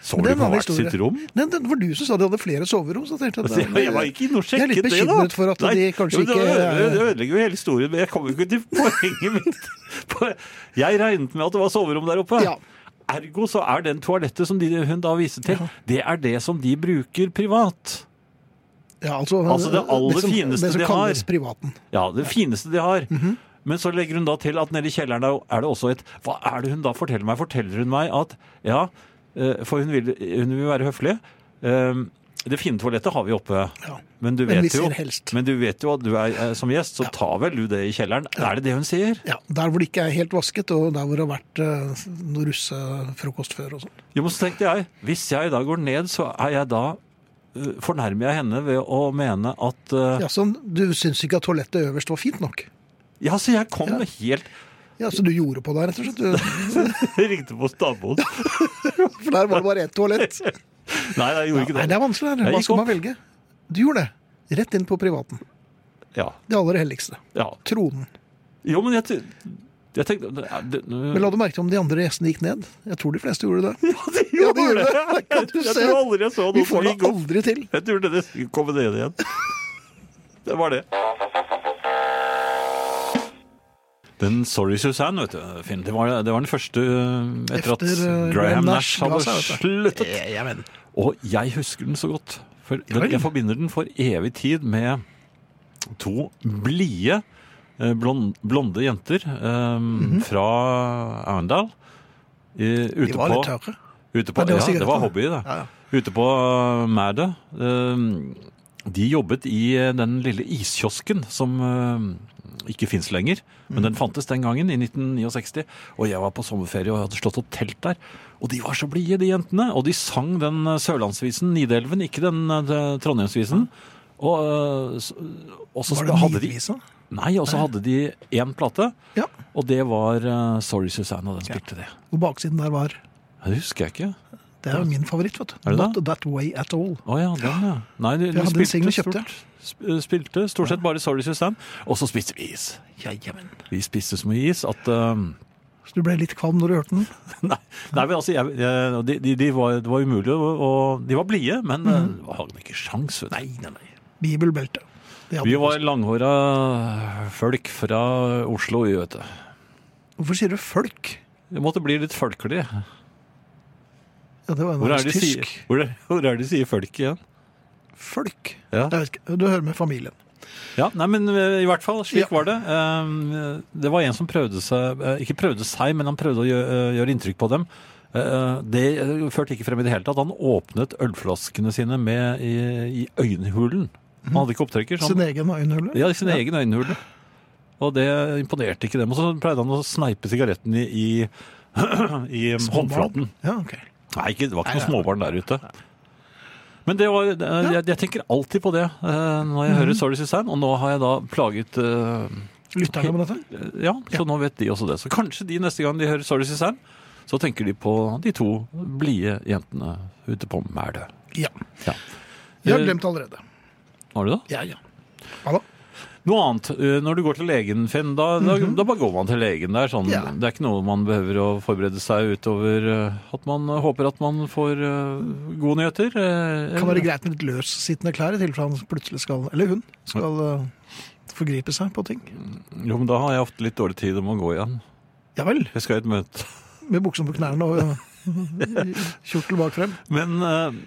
Speaker 3: Så
Speaker 2: Det er
Speaker 3: de på hvert sitt rom?
Speaker 2: Nei, det var du som sa de hadde flere soverom. Så jeg, tenkte at,
Speaker 3: Altså, Jeg var ikke inne og
Speaker 2: Jeg er litt
Speaker 3: sjekket det, da.
Speaker 2: bekymret for at de kanskje ikke er-
Speaker 3: Det ødelegger jo hele historien, men jeg kommer jo ikke til poenget mitt. Jeg regnet med at det var soverom der oppe.
Speaker 2: Ja.
Speaker 3: Ergo så er den toalettet som de, hun da viser til, det er det som de bruker privat.
Speaker 2: Ja, altså,
Speaker 3: Altså det aller
Speaker 2: som,
Speaker 3: fineste
Speaker 2: det som
Speaker 3: de har.
Speaker 2: kalles privaten.
Speaker 3: Ja, det fineste de har.
Speaker 2: Mhm.
Speaker 3: Men så legger hun da til at nede i kjelleren er det også et Hva er det hun da forteller meg? Forteller hun meg at Ja, eh, for hun vil, hun vil være høflig. Det fine toalettet har vi oppe.
Speaker 2: Ja.
Speaker 3: Men du
Speaker 2: Men
Speaker 3: jo, men du vet jo at du er eh, som gjest, så
Speaker 2: Ja.
Speaker 3: tar vel du det i kjelleren. Er det det hun sier?
Speaker 2: Ja, Der hvor det ikke er helt vasket, og der hvor det har vært eh, noe russefrokost før og sånn.
Speaker 3: Jo, men så tenkte jeg, hvis jeg da går ned, så er jeg da uh, Fornærmer jeg henne ved å mene at uh,
Speaker 2: Ja, sånn, du syns ikke at toalettet øverst var fint nok?
Speaker 3: Ja, så jeg kom
Speaker 2: Ja.
Speaker 3: helt
Speaker 2: Ja, Så du gjorde på deg, rett og slett? Du,
Speaker 3: ringte på naboen.
Speaker 2: for der var det bare ett toalett.
Speaker 3: Nei, jeg gjorde ikke det.
Speaker 2: Nei,
Speaker 3: det.
Speaker 2: er vanskelig. her. Hva skal man velge? Du gjorde det. Rett inn på privaten.
Speaker 3: Ja,
Speaker 2: Det aller helligste.
Speaker 3: ja.
Speaker 2: Tronen.
Speaker 3: Jo, men jeg, jeg tenkte det, det,
Speaker 2: Men la du merke til om de andre gjestene gikk ned? Jeg tror de fleste gjorde det.
Speaker 3: Ja, de
Speaker 2: Ja, de
Speaker 3: gjorde
Speaker 2: gjorde
Speaker 3: det!
Speaker 2: det.
Speaker 3: Jeg,
Speaker 2: Jeg
Speaker 3: tror aldri jeg så
Speaker 2: Vi
Speaker 3: noen som
Speaker 2: får det aldri til.
Speaker 3: Jeg tror det skulle komme ned igjen. Det var det. Den Sorry Susanne, vet du, Finn, det var, det var den første uh, etter, at
Speaker 2: uh,
Speaker 3: Graham Nash hadde
Speaker 2: seg,
Speaker 3: sluttet.
Speaker 2: Eh, Jeg.
Speaker 3: Og jeg husker den så godt. For den, jeg forbinder den for evig tid med to blide, blonde, blonde jenter eh, fra Arendal. eh,
Speaker 2: De var
Speaker 3: på,
Speaker 2: litt tørre.
Speaker 3: ute på
Speaker 2: det var
Speaker 3: Ja, det var hobby, det.
Speaker 2: Ja, ja.
Speaker 3: Ute på eh, de jobbet i eh, den lille iskiosken som eh, ikke fins lenger. Men den fantes den gangen, i 1969. Og jeg var på sommerferie og hadde slått opp telt der. Og de var så blide, de jentene. Og de sang den eh, sørlandsvisen, Nidelven, ikke den eh, trondheimsvisen. Og, eh, og så
Speaker 2: Var det
Speaker 3: hadde de? Nei, og så hadde de én plate.
Speaker 2: Ja.
Speaker 3: Og det var Sorry Susanne, og den spilte det.
Speaker 2: Og baksiden der var
Speaker 3: Det husker jeg ikke.
Speaker 2: Det er jo min favoritt, vet du.
Speaker 3: Er det
Speaker 2: Not
Speaker 3: det?
Speaker 2: that way at all.
Speaker 3: Å ja, den ja. Nei,
Speaker 2: du, du singel,
Speaker 3: spilte,
Speaker 2: kjøpte
Speaker 3: stort, sp- spilte stort sett bare Sorry System, Og så spiste vi is.
Speaker 2: Ja, jamen.
Speaker 3: Vi spiste så mye is at um,
Speaker 2: Så du ble litt kvalm når du hørte den?
Speaker 3: Nei, nei men altså, jeg, jeg, de, de, de var, det var umulig, og, de var blide, men mm. hadde ikke sjans.
Speaker 2: Nei, nei, nei. Bibelbelte.
Speaker 3: Vi var langhåra folk fra Oslo, vi, vet du.
Speaker 2: Hvorfor sier du folk?
Speaker 3: Det måtte bli litt folkelig.
Speaker 2: Ja, det var en
Speaker 3: Hvor er det de sier,
Speaker 2: tysk.
Speaker 3: hvor er, hvor er det de sier folk igjen?
Speaker 2: Folk?
Speaker 3: Ja.
Speaker 2: Du hører med familien.
Speaker 3: Ja, nei, men eh, i hvert fall, slik
Speaker 2: Ja.
Speaker 3: var det. Eh, Det var en som prøvde seg, eh, ikke prøvde seg, men han prøvde å gjøre, eh, gjøre inntrykk på dem. Det førte ikke frem i det hele tatt. Han åpnet ølflaskene sine med i, i øyenhulen. Han hadde ikke opptrekker. Sånn.
Speaker 2: Sin egen øyenhule?
Speaker 3: Ja, sin egen øyenhule. Og det imponerte ikke dem. Og så pleide han å sneipe sigaretten i, i, i håndflaten.
Speaker 2: Ja, ok.
Speaker 3: Nei, ikke, det var ikke noen småbarn der ute. Men det var, jeg, jeg tenker alltid på det eh, når jeg hører Sorry Susanne, og nå har jeg da plaget eh,
Speaker 2: Lytterne med dette?
Speaker 3: Ja, så nå vet de også det. Så kanskje de neste gang de hører Sorry Susanne, så tenker de på de to blide jentene ute på Mæle.
Speaker 2: Ja.
Speaker 3: Ja.
Speaker 2: Jeg har
Speaker 3: Eh,
Speaker 2: glemt allerede.
Speaker 3: Har du det?
Speaker 2: Ja, ja. Da.
Speaker 3: Noe annet. eh, Når du går til legen, Finn, da, da, da bare går man til legen. Det er, sånn,
Speaker 2: Mhm. Ja.
Speaker 3: det er ikke noe man behøver å forberede seg utover eh, at man håper at man får uh, gode nyheter. Uh,
Speaker 2: Det kan være greit med litt løssittende klær i tilfelle han plutselig skal, eller hun, skal uh, forgripe seg på ting.
Speaker 3: Jo, men da har jeg ofte litt dårlig tid om å gå igjen.
Speaker 2: Ja vel,
Speaker 3: Jeg skal i et møte.
Speaker 2: med buksene på knærne og eh, kjortel bak frem.
Speaker 3: Men eh,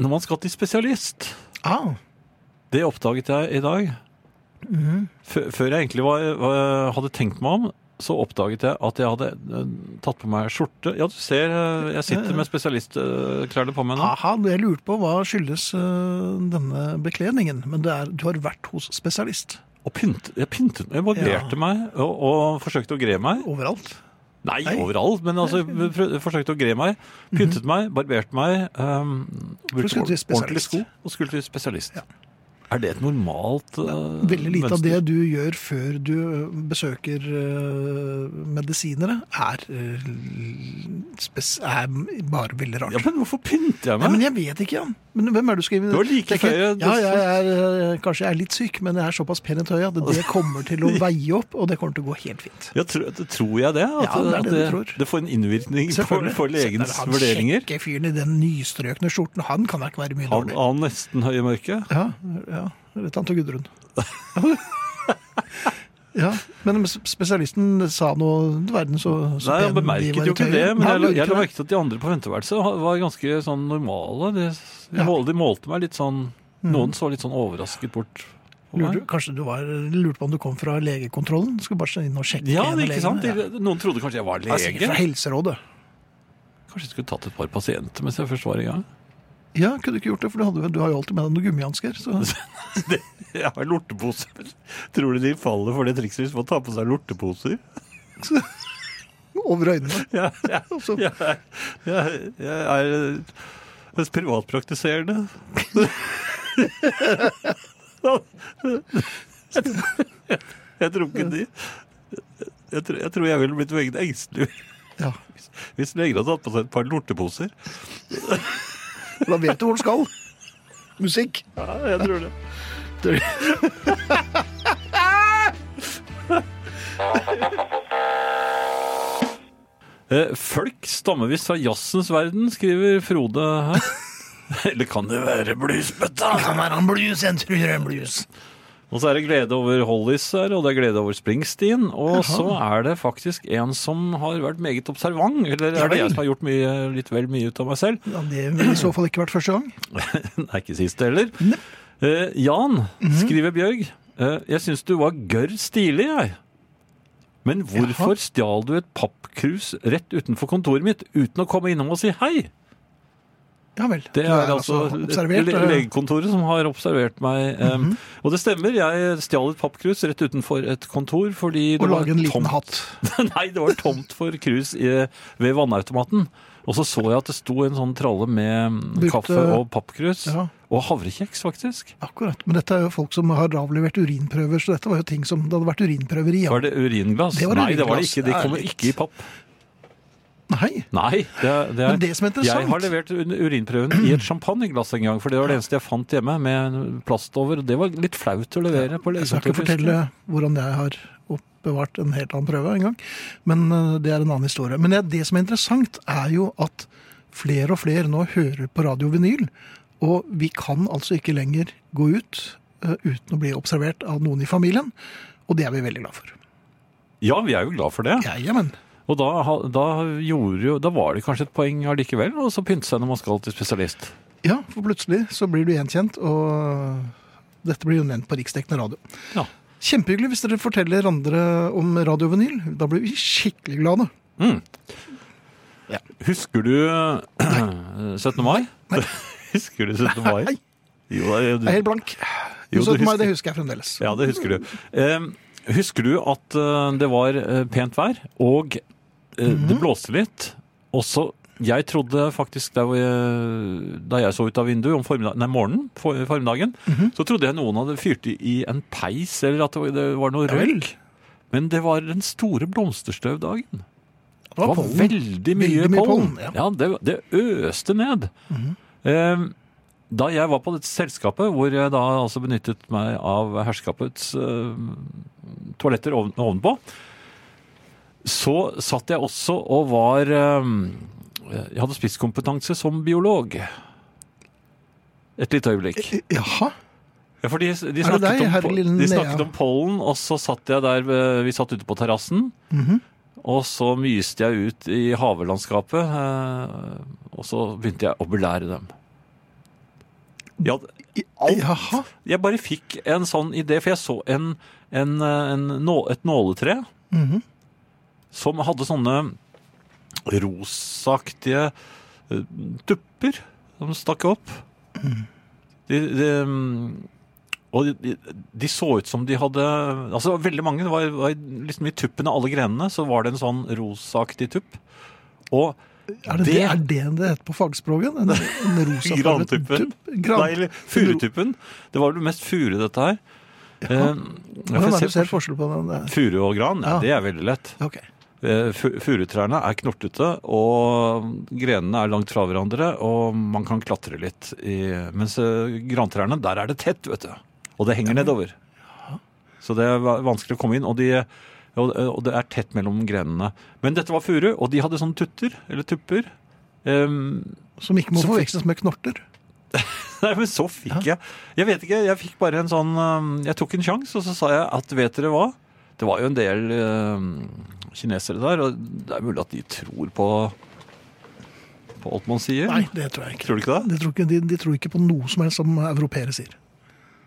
Speaker 3: når man skal til spesialist
Speaker 2: Ah,
Speaker 3: Det oppdaget jeg i dag.
Speaker 2: Mhm.
Speaker 3: Før jeg egentlig var, var, hadde tenkt meg om, så oppdaget jeg at jeg hadde eh, tatt på meg skjorte. Ja, du ser, eh, jeg sitter med spesialistklærne på meg nå.
Speaker 2: aha, jeg lurte på hva skyldes eh, denne bekledningen, men det er, du har vært hos spesialist
Speaker 3: Og pynt, jeg pyntet jeg barberte
Speaker 2: Ja.
Speaker 3: meg og, og forsøkte å gre meg.
Speaker 2: overalt.
Speaker 3: Nei,
Speaker 2: Nei.
Speaker 3: overalt. Men altså, forsøkte å gre meg. Pyntet meg, barberte meg. Um, brukte ordentlige sko og skulle til spesialist. Er det et normalt uh,
Speaker 2: Veldig lite av det du gjør før du besøker uh, medisinere, er, uh, er bare veldig rart.
Speaker 3: Ja, men hvorfor pynter jeg meg?
Speaker 2: Nei, men jeg vet ikke, Jan. Men hvem er du skriver?
Speaker 3: Det var like før jeg-
Speaker 2: Ja, jeg er, eh, kanskje jeg er litt syk, men jeg er såpass pen i tøyet at det kommer til å veie opp, og det kommer til å gå helt fint.
Speaker 3: Ja, tro, tror jeg det? At,
Speaker 2: Ja, det er
Speaker 3: at
Speaker 2: det du tror.
Speaker 3: det får en innvirkning på, på legens
Speaker 2: han
Speaker 3: vurderinger?
Speaker 2: Han kjekke fyren i den nystrøkne skjorten, han kan da ikke være mye
Speaker 3: Han,
Speaker 2: dårlig.
Speaker 3: han nesten høye mørke?
Speaker 2: Ja, ja. Eller tante Gudrun. Ja, men spesialisten sa noe verden så, så
Speaker 3: Nei,
Speaker 2: Han
Speaker 3: bemerket jo ikke det, men
Speaker 2: Nei,
Speaker 3: jeg, jeg la merke til at de andre på venteværelset var ganske sånn normale. De, de,
Speaker 2: Ja.
Speaker 3: mål- de målte meg litt sånn Noen så litt sånn overrasket bort
Speaker 2: Lurte, kanskje du var, lurte på om du kom fra legekontrollen? Skulle bare inn og sjekke
Speaker 3: Ja,
Speaker 2: det er
Speaker 3: ikke sant? Ja. Noen trodde kanskje jeg var
Speaker 2: lege. Sikkert fra. Helserådet.
Speaker 3: Kanskje jeg skulle tatt et par pasienter mens jeg først var i gang.
Speaker 2: Ja, kunne du ikke gjort det, for du, hadde, du har jo alltid med deg noen gummihansker.
Speaker 3: Jeg har lorteposer. Tror du de faller for det trikset hvis man tar på seg lorteposer?
Speaker 2: Over øynene.
Speaker 3: Ja, ja,
Speaker 2: ja,
Speaker 3: jeg, jeg, er privatpraktiserende. Jeg tror ikke de jeg tror, jeg jeg ville blitt meget engstelig
Speaker 2: Ja.
Speaker 3: hvis leger hadde tatt på seg et par lorteposer.
Speaker 2: Da vet du hvor den skal. Musikk.
Speaker 3: Ja, jeg tror det. Eh, Folk stammer visst fra jazzens verden, skriver Frode her. Eller kan det være bluesbøtta?
Speaker 2: Kan være en blues, jeg tror det er en blues.
Speaker 3: Og så er det glede over Hollis her, og det er glede over Springsteen. Og så er det faktisk en som har vært meget observant. Eller er det jeg som har gjort mye, litt vel mye ut av meg selv?
Speaker 2: Ja, det ville i så fall ikke vært første gang.
Speaker 3: Nei, ikke sist heller. Eh, Jan,
Speaker 2: Mhm.
Speaker 3: skriver Bjørg. eh, jeg syns du var gørr stilig, jeg. Men hvorfor stjal du et pappkrus rett utenfor kontoret mitt uten å komme innom og si hei?
Speaker 2: Ja vel.
Speaker 3: Det
Speaker 2: er,
Speaker 3: er altså le-
Speaker 2: eh,
Speaker 3: legekontoret som har observert meg. eh, Og det stemmer, jeg stjal et pappkrus rett utenfor et kontor fordi
Speaker 2: Og
Speaker 3: var
Speaker 2: lage en liten
Speaker 3: tomt.
Speaker 2: hatt.
Speaker 3: Nei, det var tomt for krus i, ved vannautomaten. Og så så jeg at det sto en sånn tralle med
Speaker 2: Brukte-
Speaker 3: kaffe og pappkrus.
Speaker 2: Ja.
Speaker 3: Og havrekjeks, faktisk.
Speaker 2: Akkurat. Men dette er jo folk som har avlevert urinprøver, så dette var jo ting som det hadde vært urinprøver i. Ja.
Speaker 3: Var det uringlass?
Speaker 2: Det var
Speaker 3: Nei, det var det ikke. De kommer ikke i papp.
Speaker 2: Nei.
Speaker 3: Nei, det, det er
Speaker 2: Men det som er interessant-
Speaker 3: Jeg har levert urinprøven i et champagneglass en gang, for det var det eneste jeg fant hjemme med plast over. Det var litt flaut å levere på
Speaker 2: Jeg skal ikke fortelle hvordan jeg har oppbevart en helt annen prøve en gang, men eh, det er en annen historie. Men det, det som er interessant, er jo at flere og flere nå hører på radio vinyl, og vi kan altså ikke lenger gå ut uh, uten å bli observert av noen i familien, og det er vi veldig glad for.
Speaker 3: Ja, vi er jo glad for det.
Speaker 2: Ja, jamen.
Speaker 3: Og da, da, jo, da var det kanskje et poeng allikevel, og så pynte seg når man skal til spesialist.
Speaker 2: Ja, for plutselig så blir du gjenkjent, og dette blir jo nevnt på riksdekkende radio.
Speaker 3: Ja.
Speaker 2: Kjempehyggelig hvis dere forteller andre om radiovenyl. Da blir vi skikkelig glade.
Speaker 3: Mm.
Speaker 2: Ja.
Speaker 3: Husker du eh, 17. mai? Husker du 17. mai?
Speaker 2: Nei.
Speaker 3: Jo, det-
Speaker 2: Jeg er helt blank.
Speaker 3: Jo,
Speaker 2: 17.
Speaker 3: mai,
Speaker 2: det husker jeg fremdeles.
Speaker 3: Ja, det husker du. Eh, husker du at eh, det var eh, pent vær, og
Speaker 2: Mhm.
Speaker 3: det blåste litt? Og så Jeg trodde faktisk da jeg, da jeg så ut av vinduet om nei, morgenen, for, formiddagen,
Speaker 2: Mhm.
Speaker 3: så trodde jeg noen hadde fyrt i, en peis, eller at det var, noe røyk. Men det var den store blomsterstøvdagen.
Speaker 2: Det
Speaker 3: Det var veldig mye,
Speaker 2: Veldig mye
Speaker 3: pollen.
Speaker 2: ja. Mhm.
Speaker 3: Ja, det, det øste ned. Eh, da jeg var på dette selskapet, hvor jeg da altså benyttet meg av herskapets eh, toaletter oven, ovenpå, så satt jeg også og var eh, Jeg hadde spisskompetanse som biolog. Et lite øyeblikk.
Speaker 2: Jaha.
Speaker 3: Ja, for de, de,
Speaker 2: det
Speaker 3: snakket
Speaker 2: deg,
Speaker 3: om, de snakket om pollen, og så satt jeg der eh, Vi satt ute på terrassen.
Speaker 2: Mhm.
Speaker 3: Og så myste jeg ut i havelandskapet, eh, og så begynte jeg å belære dem. Ja, alt. Jeg bare fikk en sånn idé, for jeg så en, en, eh, en, et nåletre
Speaker 2: Mhm.
Speaker 3: Som hadde sånne rosaaktige eh, tupper som stakk opp. De, de, mm, Og de, de så ut som de hadde Altså veldig mange. Det var, var liksom I tuppen av alle grenene så var det en sånn rosaktig tupp. Og
Speaker 2: Er det det, er det det heter på fagspråket? En, en rosa
Speaker 3: Grantuppen.
Speaker 2: tupp? Gran-
Speaker 3: Nei, eller furutuppen. Det var vel mest furu, dette her. Eh,
Speaker 2: Hvordan er det du ser
Speaker 3: forskjell-
Speaker 2: på den? der?
Speaker 3: Furu og gran, ja.
Speaker 2: Ja.
Speaker 3: det er veldig lett.
Speaker 2: Ok.
Speaker 3: Eh, fu- Furutrærne er knortete, og grenene er langt fra hverandre, og man kan klatre litt. I, mens eh, grantrærne, der er det tett, vet du. Og det henger nedover. Så det er vanskelig å komme inn, og, de, og, det er tett mellom grenene. Men dette var furu, og de hadde sånne tutter, eller tupper. Um,
Speaker 2: Som ikke må forveksles med knorter.
Speaker 3: Nei, men så fikk jeg Jeg vet ikke, jeg fikk bare en sånn Jeg tok en sjanse, og så sa jeg at vet dere hva? Det var jo en del øhm, kinesere der, og det er mulig at de tror på på alt man sier.
Speaker 2: Nei, det tror jeg ikke.
Speaker 3: Tror du ikke det?
Speaker 2: De tror ikke, de, de tror ikke på noe som helst som europeere sier.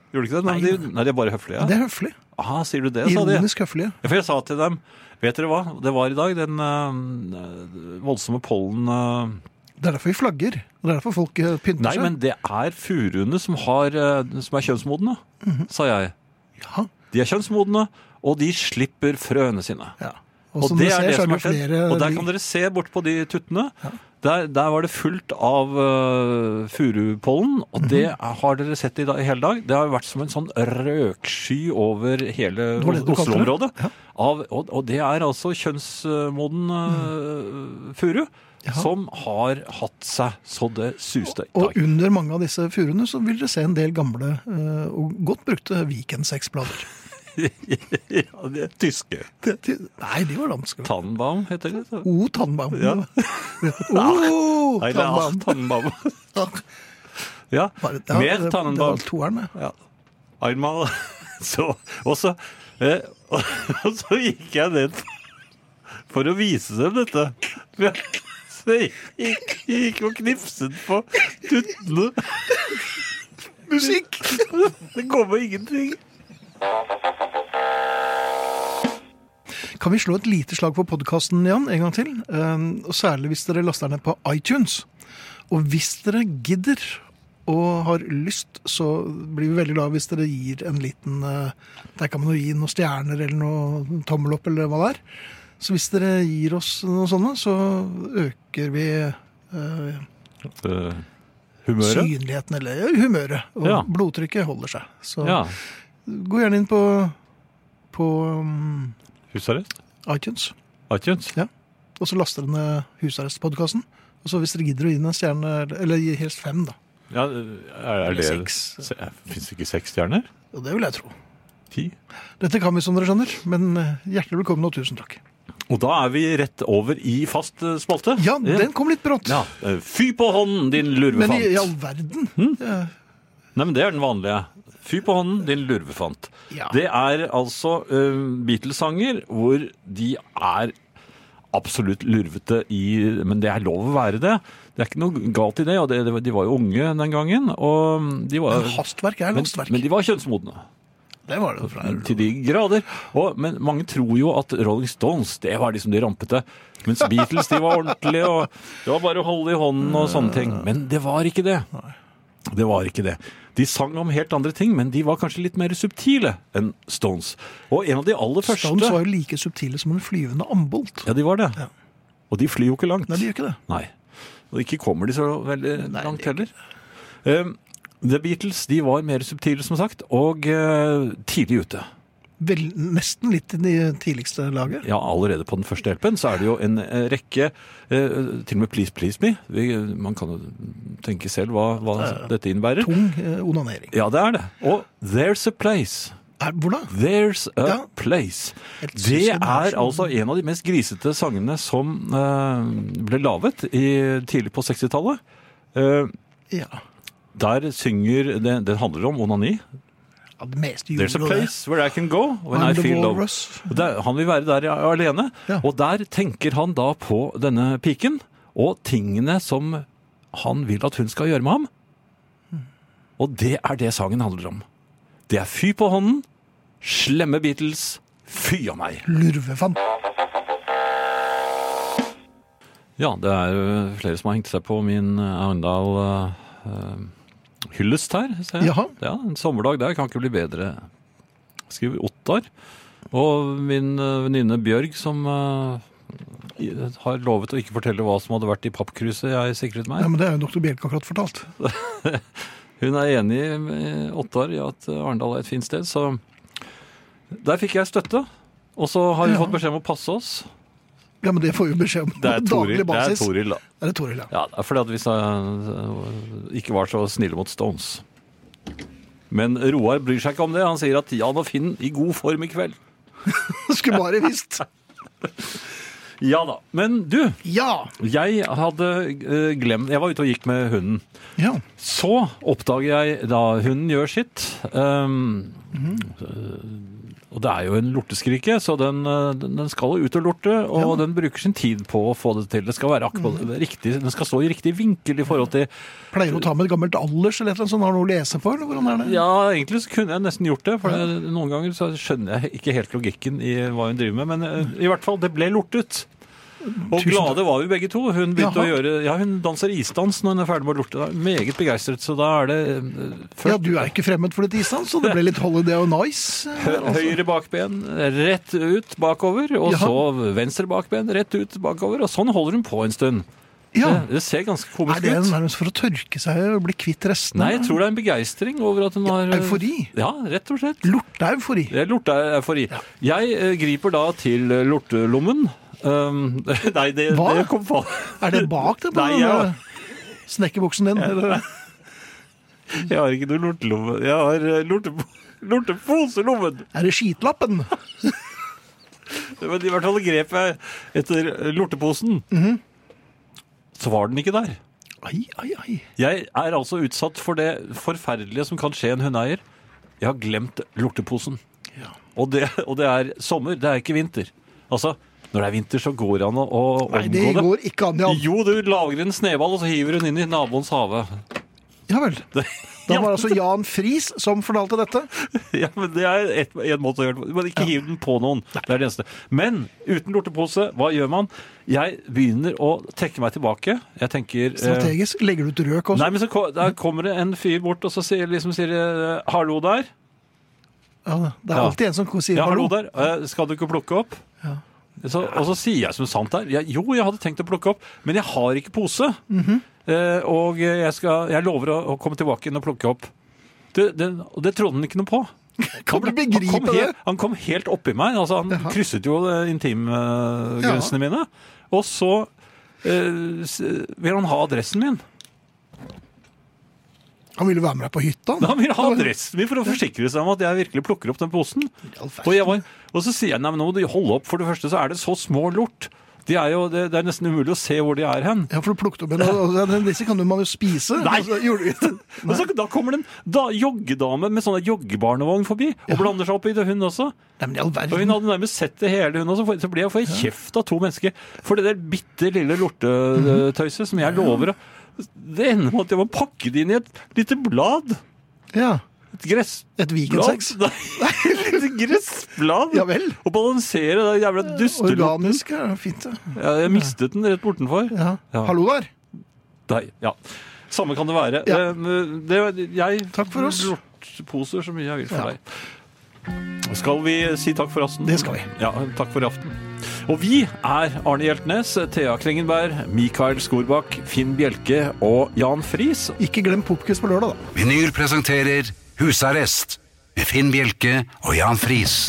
Speaker 3: Gjorde du ikke det? Nei, de, nei, de er bare høflige.
Speaker 2: Det er høflige.
Speaker 3: Aha, sier du det, sa de.
Speaker 2: Ironisk høflige.
Speaker 3: Ja, For jeg sa til dem Vet dere hva? Det var i dag den øh, voldsomme pollen øh,
Speaker 2: Det er derfor vi flagger. Og det er derfor folk pynter pynter
Speaker 3: Nei,
Speaker 2: seg.
Speaker 3: men det er furuene som, har, som er kjønnsmodne, sa jeg.
Speaker 2: Ja,
Speaker 3: De er kjønnsmodne, og de slipper frøene sine.
Speaker 2: ja. Og,
Speaker 3: Og det er
Speaker 2: ser,
Speaker 3: det
Speaker 2: er
Speaker 3: som har skjedd.
Speaker 2: flere
Speaker 3: Og der kan dere se bort på de tuttene. Der, der var det fullt av uh, furupollen,
Speaker 2: Mhm.
Speaker 3: og det har dere sett i, dag, i hele dag. Det har vært som en sånn røksky over hele? Oslo-området.
Speaker 2: Ja.
Speaker 3: Og, og det er altså kjønnsmoden uh, furu.
Speaker 2: Ja.
Speaker 3: Som har hatt seg så det suste
Speaker 2: Og under mange av disse furuene så vil dere se en del gamle eh, og godt brukte Weekend-sexblader.
Speaker 3: Ja, det er tyske.
Speaker 2: Det- det- Nei, de var danske.
Speaker 3: Tannbaum heter det.
Speaker 2: O, Tannbaum.
Speaker 3: Ja.
Speaker 2: O,
Speaker 3: Nei, det er
Speaker 2: Tannbaum.
Speaker 3: Tannbaum. Ja, mer
Speaker 2: det- Det var toeren, det.
Speaker 3: Ja. Einmal. Så, og, så, eh, og så gikk jeg ned for å vise dem dette. Så jeg gikk, gikk og knipset på tuttene.
Speaker 2: Musikk!
Speaker 3: Det kommer ingenting.
Speaker 2: Kan vi slå et lite slag på podkasten, Jan, en gang til? Eh, og særlig hvis dere laster ned på iTunes. Og hvis dere gidder og har lyst, så blir vi veldig glad hvis dere gir en liten eh, Der kan man jo gi noen stjerner eller noe tommel opp eller hva det er. Så hvis dere gir oss noe sånne, så øker vi eh,
Speaker 3: uh, humøret?
Speaker 2: synligheten eller ja, humøret. Og
Speaker 3: Ja.
Speaker 2: blodtrykket holder seg. Så
Speaker 3: Ja.
Speaker 2: gå gjerne inn på, på um,
Speaker 3: Husarrest?
Speaker 2: iTunes.
Speaker 3: iTunes? Ja.
Speaker 2: Og så laster dere ned Husarrest-podkasten. Og så hvis dere gidder å gi den en stjerne, eller helst fem, da.
Speaker 3: Ja, er, er det
Speaker 2: seks.
Speaker 3: Fins det ikke seks stjerner?
Speaker 2: Ja, det vil jeg tro.
Speaker 3: Ti?
Speaker 2: Dette kan vi, som dere skjønner, men eh, hjertelig velkommen og tusen takk.
Speaker 3: Og da er vi rett over i fast eh, spalte.
Speaker 2: Ja, den kom litt brått.
Speaker 3: Ja, eh, Fy på hånden, din
Speaker 2: Men
Speaker 3: lurvefant.
Speaker 2: i, i all verden. Ja,
Speaker 3: Nei, men det er den vanlige. Fy på hånden, din lurvefant.
Speaker 2: Ja.
Speaker 3: Det er altså uh, Beatles-sanger hvor de er absolutt lurvete i Men det er lov å være det. Det er ikke noe galt i det. og det, De var jo unge den gangen. Og de var,
Speaker 2: men hastverk er
Speaker 3: men, men de var kjønnsmodne.
Speaker 2: Det var det. Fra,
Speaker 3: Til de grader. Og, men mange tror jo at Rolling Stones det var liksom de rampete. Mens Beatles de var ordentlige, og det var bare å holde i hånden og sånne ting. Men det var ikke det. Det var ikke det. De sang om helt andre ting, men de var kanskje litt mer subtile enn Stones. Og en av de aller første
Speaker 2: Stones var jo like subtile som en flyvende ambolt.
Speaker 3: Ja, de var det.
Speaker 2: Ja.
Speaker 3: Og de flyr jo ikke langt.
Speaker 2: Nei, de gjør ikke det.
Speaker 3: Nei. Og ikke kommer de så veldig
Speaker 2: Nei,
Speaker 3: langt heller. Um, The Beatles de var mer subtile, som sagt, og uh, tidlig ute.
Speaker 2: Vel, nesten litt i det tidligste laget.
Speaker 3: Ja, allerede på den første LP-en så er det jo en eh, rekke eh, Til og med Please Please Me. Man kan jo tenke selv hva, hva dette innebærer.
Speaker 2: Tung eh, onanering.
Speaker 3: Ja, det er det. Og There's a Place.
Speaker 2: Hvordan?
Speaker 3: There's a
Speaker 2: Ja.
Speaker 3: Place. Det er altså en av de mest grisete sangene som ble laget i, tidlig på 60-tallet. Eh,
Speaker 2: Ja.
Speaker 3: der synger det, handler om onani. There's a place where I can go when
Speaker 2: I'm
Speaker 3: I feel low. der, han vil være der alene,
Speaker 2: Ja.
Speaker 3: og der tenker han da på denne piken og tingene som han vil at hun skal gjøre med ham. Og det er det sangen handler om. Det er fy på hånden, slemme Beatles, fy av meg.
Speaker 2: Lurvefant. Ja,
Speaker 3: det er jo flere som har hengt seg på min Arendal eh, hyllest her. Ja, En sommerdag der kan ikke bli bedre. Skriver Ottar. Og min eh, venninne Bjørg, som eh, har lovet å ikke fortelle hva som hadde vært i pappkruset jeg sikret meg.
Speaker 2: Ja, men Det er jo doktor Bjelke akkurat fortalt.
Speaker 3: Hun er enig med Ottar i at Arendal er et fint sted, så der fikk jeg støtte. Og så har vi
Speaker 2: Ja.
Speaker 3: fått beskjed om å passe oss.
Speaker 2: Ja, men det får vi beskjed om
Speaker 3: er
Speaker 2: på
Speaker 3: Toril,
Speaker 2: daglig
Speaker 3: det er. Toril da.
Speaker 2: Er det Toril, ja.
Speaker 3: Ja, er fordi at vi sa- ikke var så snille mot Stones. Men Roar bryr seg ikke om det. Han sier at Jan og Finn i god form i kveld.
Speaker 2: Skulle bare visst.
Speaker 3: Ja da. Men du,
Speaker 2: Ja.
Speaker 3: jeg hadde eh, glemt Jeg var ute og gikk med hunden.
Speaker 2: ja.
Speaker 3: Så oppdager jeg da hunden gjør sitt um, eh, Og det er jo en lorteskrike, så den, eh, den den skal jo ut og lorte. Og den bruker sin tid på å få det til. Det skal være akkurat riktig, Den skal stå i riktig vinkel i forhold til
Speaker 2: Pleier du å ta med et gammelt alders eller annet sånt, har noe å lese for? eller hvordan er det?
Speaker 3: Ja, egentlig så kunne jeg nesten gjort det. For ja. noen ganger så skjønner jeg ikke helt logikken i hva hun driver med. Men eh, i hvert fall, det ble lortet. Og
Speaker 2: Tusen
Speaker 3: glade var vi begge to. Hun begynte
Speaker 2: Jaha.
Speaker 3: å gjøre, ja, hun danser isdans når hun er ferdig med å lorte. Meget begeistret. Så da er det først.
Speaker 2: Ja, du er ikke fremmed for litt isdans, så det ble litt holiday og nice. eh, altså.
Speaker 3: høyre bakben rett ut bakover, og
Speaker 2: Jaha.
Speaker 3: så venstre bakben rett ut bakover. Og sånn holder hun på en stund.
Speaker 2: Ja.
Speaker 3: Det, det ser ganske komisk ut.
Speaker 2: Er det nærmest for å tørke seg og bli kvitt restene?
Speaker 3: Nei, jeg tror det er en begeistring over at hun har ja,
Speaker 2: Eufori?
Speaker 3: Ja, rett og slett.
Speaker 2: Lorteeufori.
Speaker 3: Lorteeufori. lorteeufori. Jeg eh, griper da til eh, lortelommen. Um, nei, det,
Speaker 2: Hva?
Speaker 3: det kom faen.
Speaker 2: Er det bak det? på
Speaker 3: Nei,
Speaker 2: den
Speaker 3: ja.
Speaker 2: Snekkerbuksen din? Eller?
Speaker 3: Jeg har ikke noe lortelomme. Jeg har eh, lorte, lorteposelommen.
Speaker 2: Er det skitlappen?
Speaker 3: Men i hvert fall grep jeg etter lorteposen.
Speaker 2: Mhm.
Speaker 3: Så var den ikke der.
Speaker 2: Ai, ai, ai.
Speaker 3: Jeg er altså utsatt for det forferdelige som kan skje en hundeeier. Jeg har glemt lorteposen.
Speaker 2: Ja.
Speaker 3: Og det, og det er sommer, det er ikke vinter. Altså, når det er vinter, så går det an å,
Speaker 2: omgå det
Speaker 3: Nei, det.
Speaker 2: går ikke an, Jan.
Speaker 3: Jo, du lager en sneball, og så hiver hun inn i naboens hage.
Speaker 2: Ja vel.
Speaker 3: Det-
Speaker 2: Da var det altså Jan Friis som fortalte dette.
Speaker 3: Ja, men Det er et, en måte å gjøre det på. Ikke ikke hiv den på noen. Det er det eneste. Men uten lortepose, hva gjør man? Jeg begynner å trekke meg tilbake. Jeg tenker eh,
Speaker 2: Strategisk. Legger du ut røk også?
Speaker 3: Nei, men så Der kommer det en fyr bort og så sier, liksom, sier eh, 'hallo der'.
Speaker 2: Ja, det er
Speaker 3: Ja.
Speaker 2: alltid en som sier
Speaker 3: Ja, hallo
Speaker 2: hallo.
Speaker 3: der. Eh, Skal du ikke plukke opp?
Speaker 2: Ja.
Speaker 3: Så, og så sier jeg som sant er jeg, Jo, jeg hadde tenkt å plukke opp, men jeg har ikke pose.
Speaker 2: Mhm.
Speaker 3: eh, og jeg, skal, jeg lover å, å komme tilbake inn og plukke opp. Det, det, og det trodde han ikke noe på.
Speaker 2: Kan du
Speaker 3: Han kom,
Speaker 2: begripe
Speaker 3: helt, han kom helt oppi meg. Altså, han
Speaker 2: Jaha.
Speaker 3: krysset jo eh, intimgrensene mine. Og så eh, vil han ha adressen min.
Speaker 2: Han ville være med deg på hytta.
Speaker 3: Han vil ha adressen min for å forsikre seg om at jeg virkelig plukker opp den posen. Og, var, og så sier jeg nei, men nå må du holde opp. For det første så er det så små lort. De er jo, det, er nesten umulig å se hvor de er hen.
Speaker 2: Ja, for du plukket opp en, og disse kan man jo spise.
Speaker 3: Nei. Og så, da kommer det en da, joggedame med sånn joggebarnevogn forbi og blander seg opp i det, hun også.
Speaker 2: Nei, men all
Speaker 3: Og hun hadde nærmest sett det hele, hun også. Så blir jeg jeg kjeft av to mennesker for det der bitte lille lortetøyset som jeg lover å Det ender med at jeg må pakke det inn i et lite blad.
Speaker 2: Ja.
Speaker 3: Et gressblad.
Speaker 2: Et Vikensex?
Speaker 3: Nei, et lite gressblad.
Speaker 2: Ja vel.
Speaker 3: Og balansere det jævla dustelorten.
Speaker 2: Organisk er fint, det.
Speaker 3: Ja, jeg mistet den rett bortenfor.
Speaker 2: Ja.
Speaker 3: Ja.
Speaker 2: Hallo der.
Speaker 3: Nei, ja. Samme kan det være.
Speaker 2: Ja.
Speaker 3: Det, Det, jeg
Speaker 2: Takk for oss.
Speaker 3: lortposer så mye jeg vil for
Speaker 2: Ja.
Speaker 3: deg. Skal vi si takk for aften?
Speaker 2: Det skal vi.
Speaker 3: Ja, takk for i aften. Og vi er Arne Hjeltnes, Thea Klengenberg, Mikael Skorbakk, Finn Bjelke og Jan Friis.
Speaker 2: Ikke glem Popkus på lørdag, da.
Speaker 1: Vinyl presenterer Husarrest med Finn Bjelke og Jan Friis.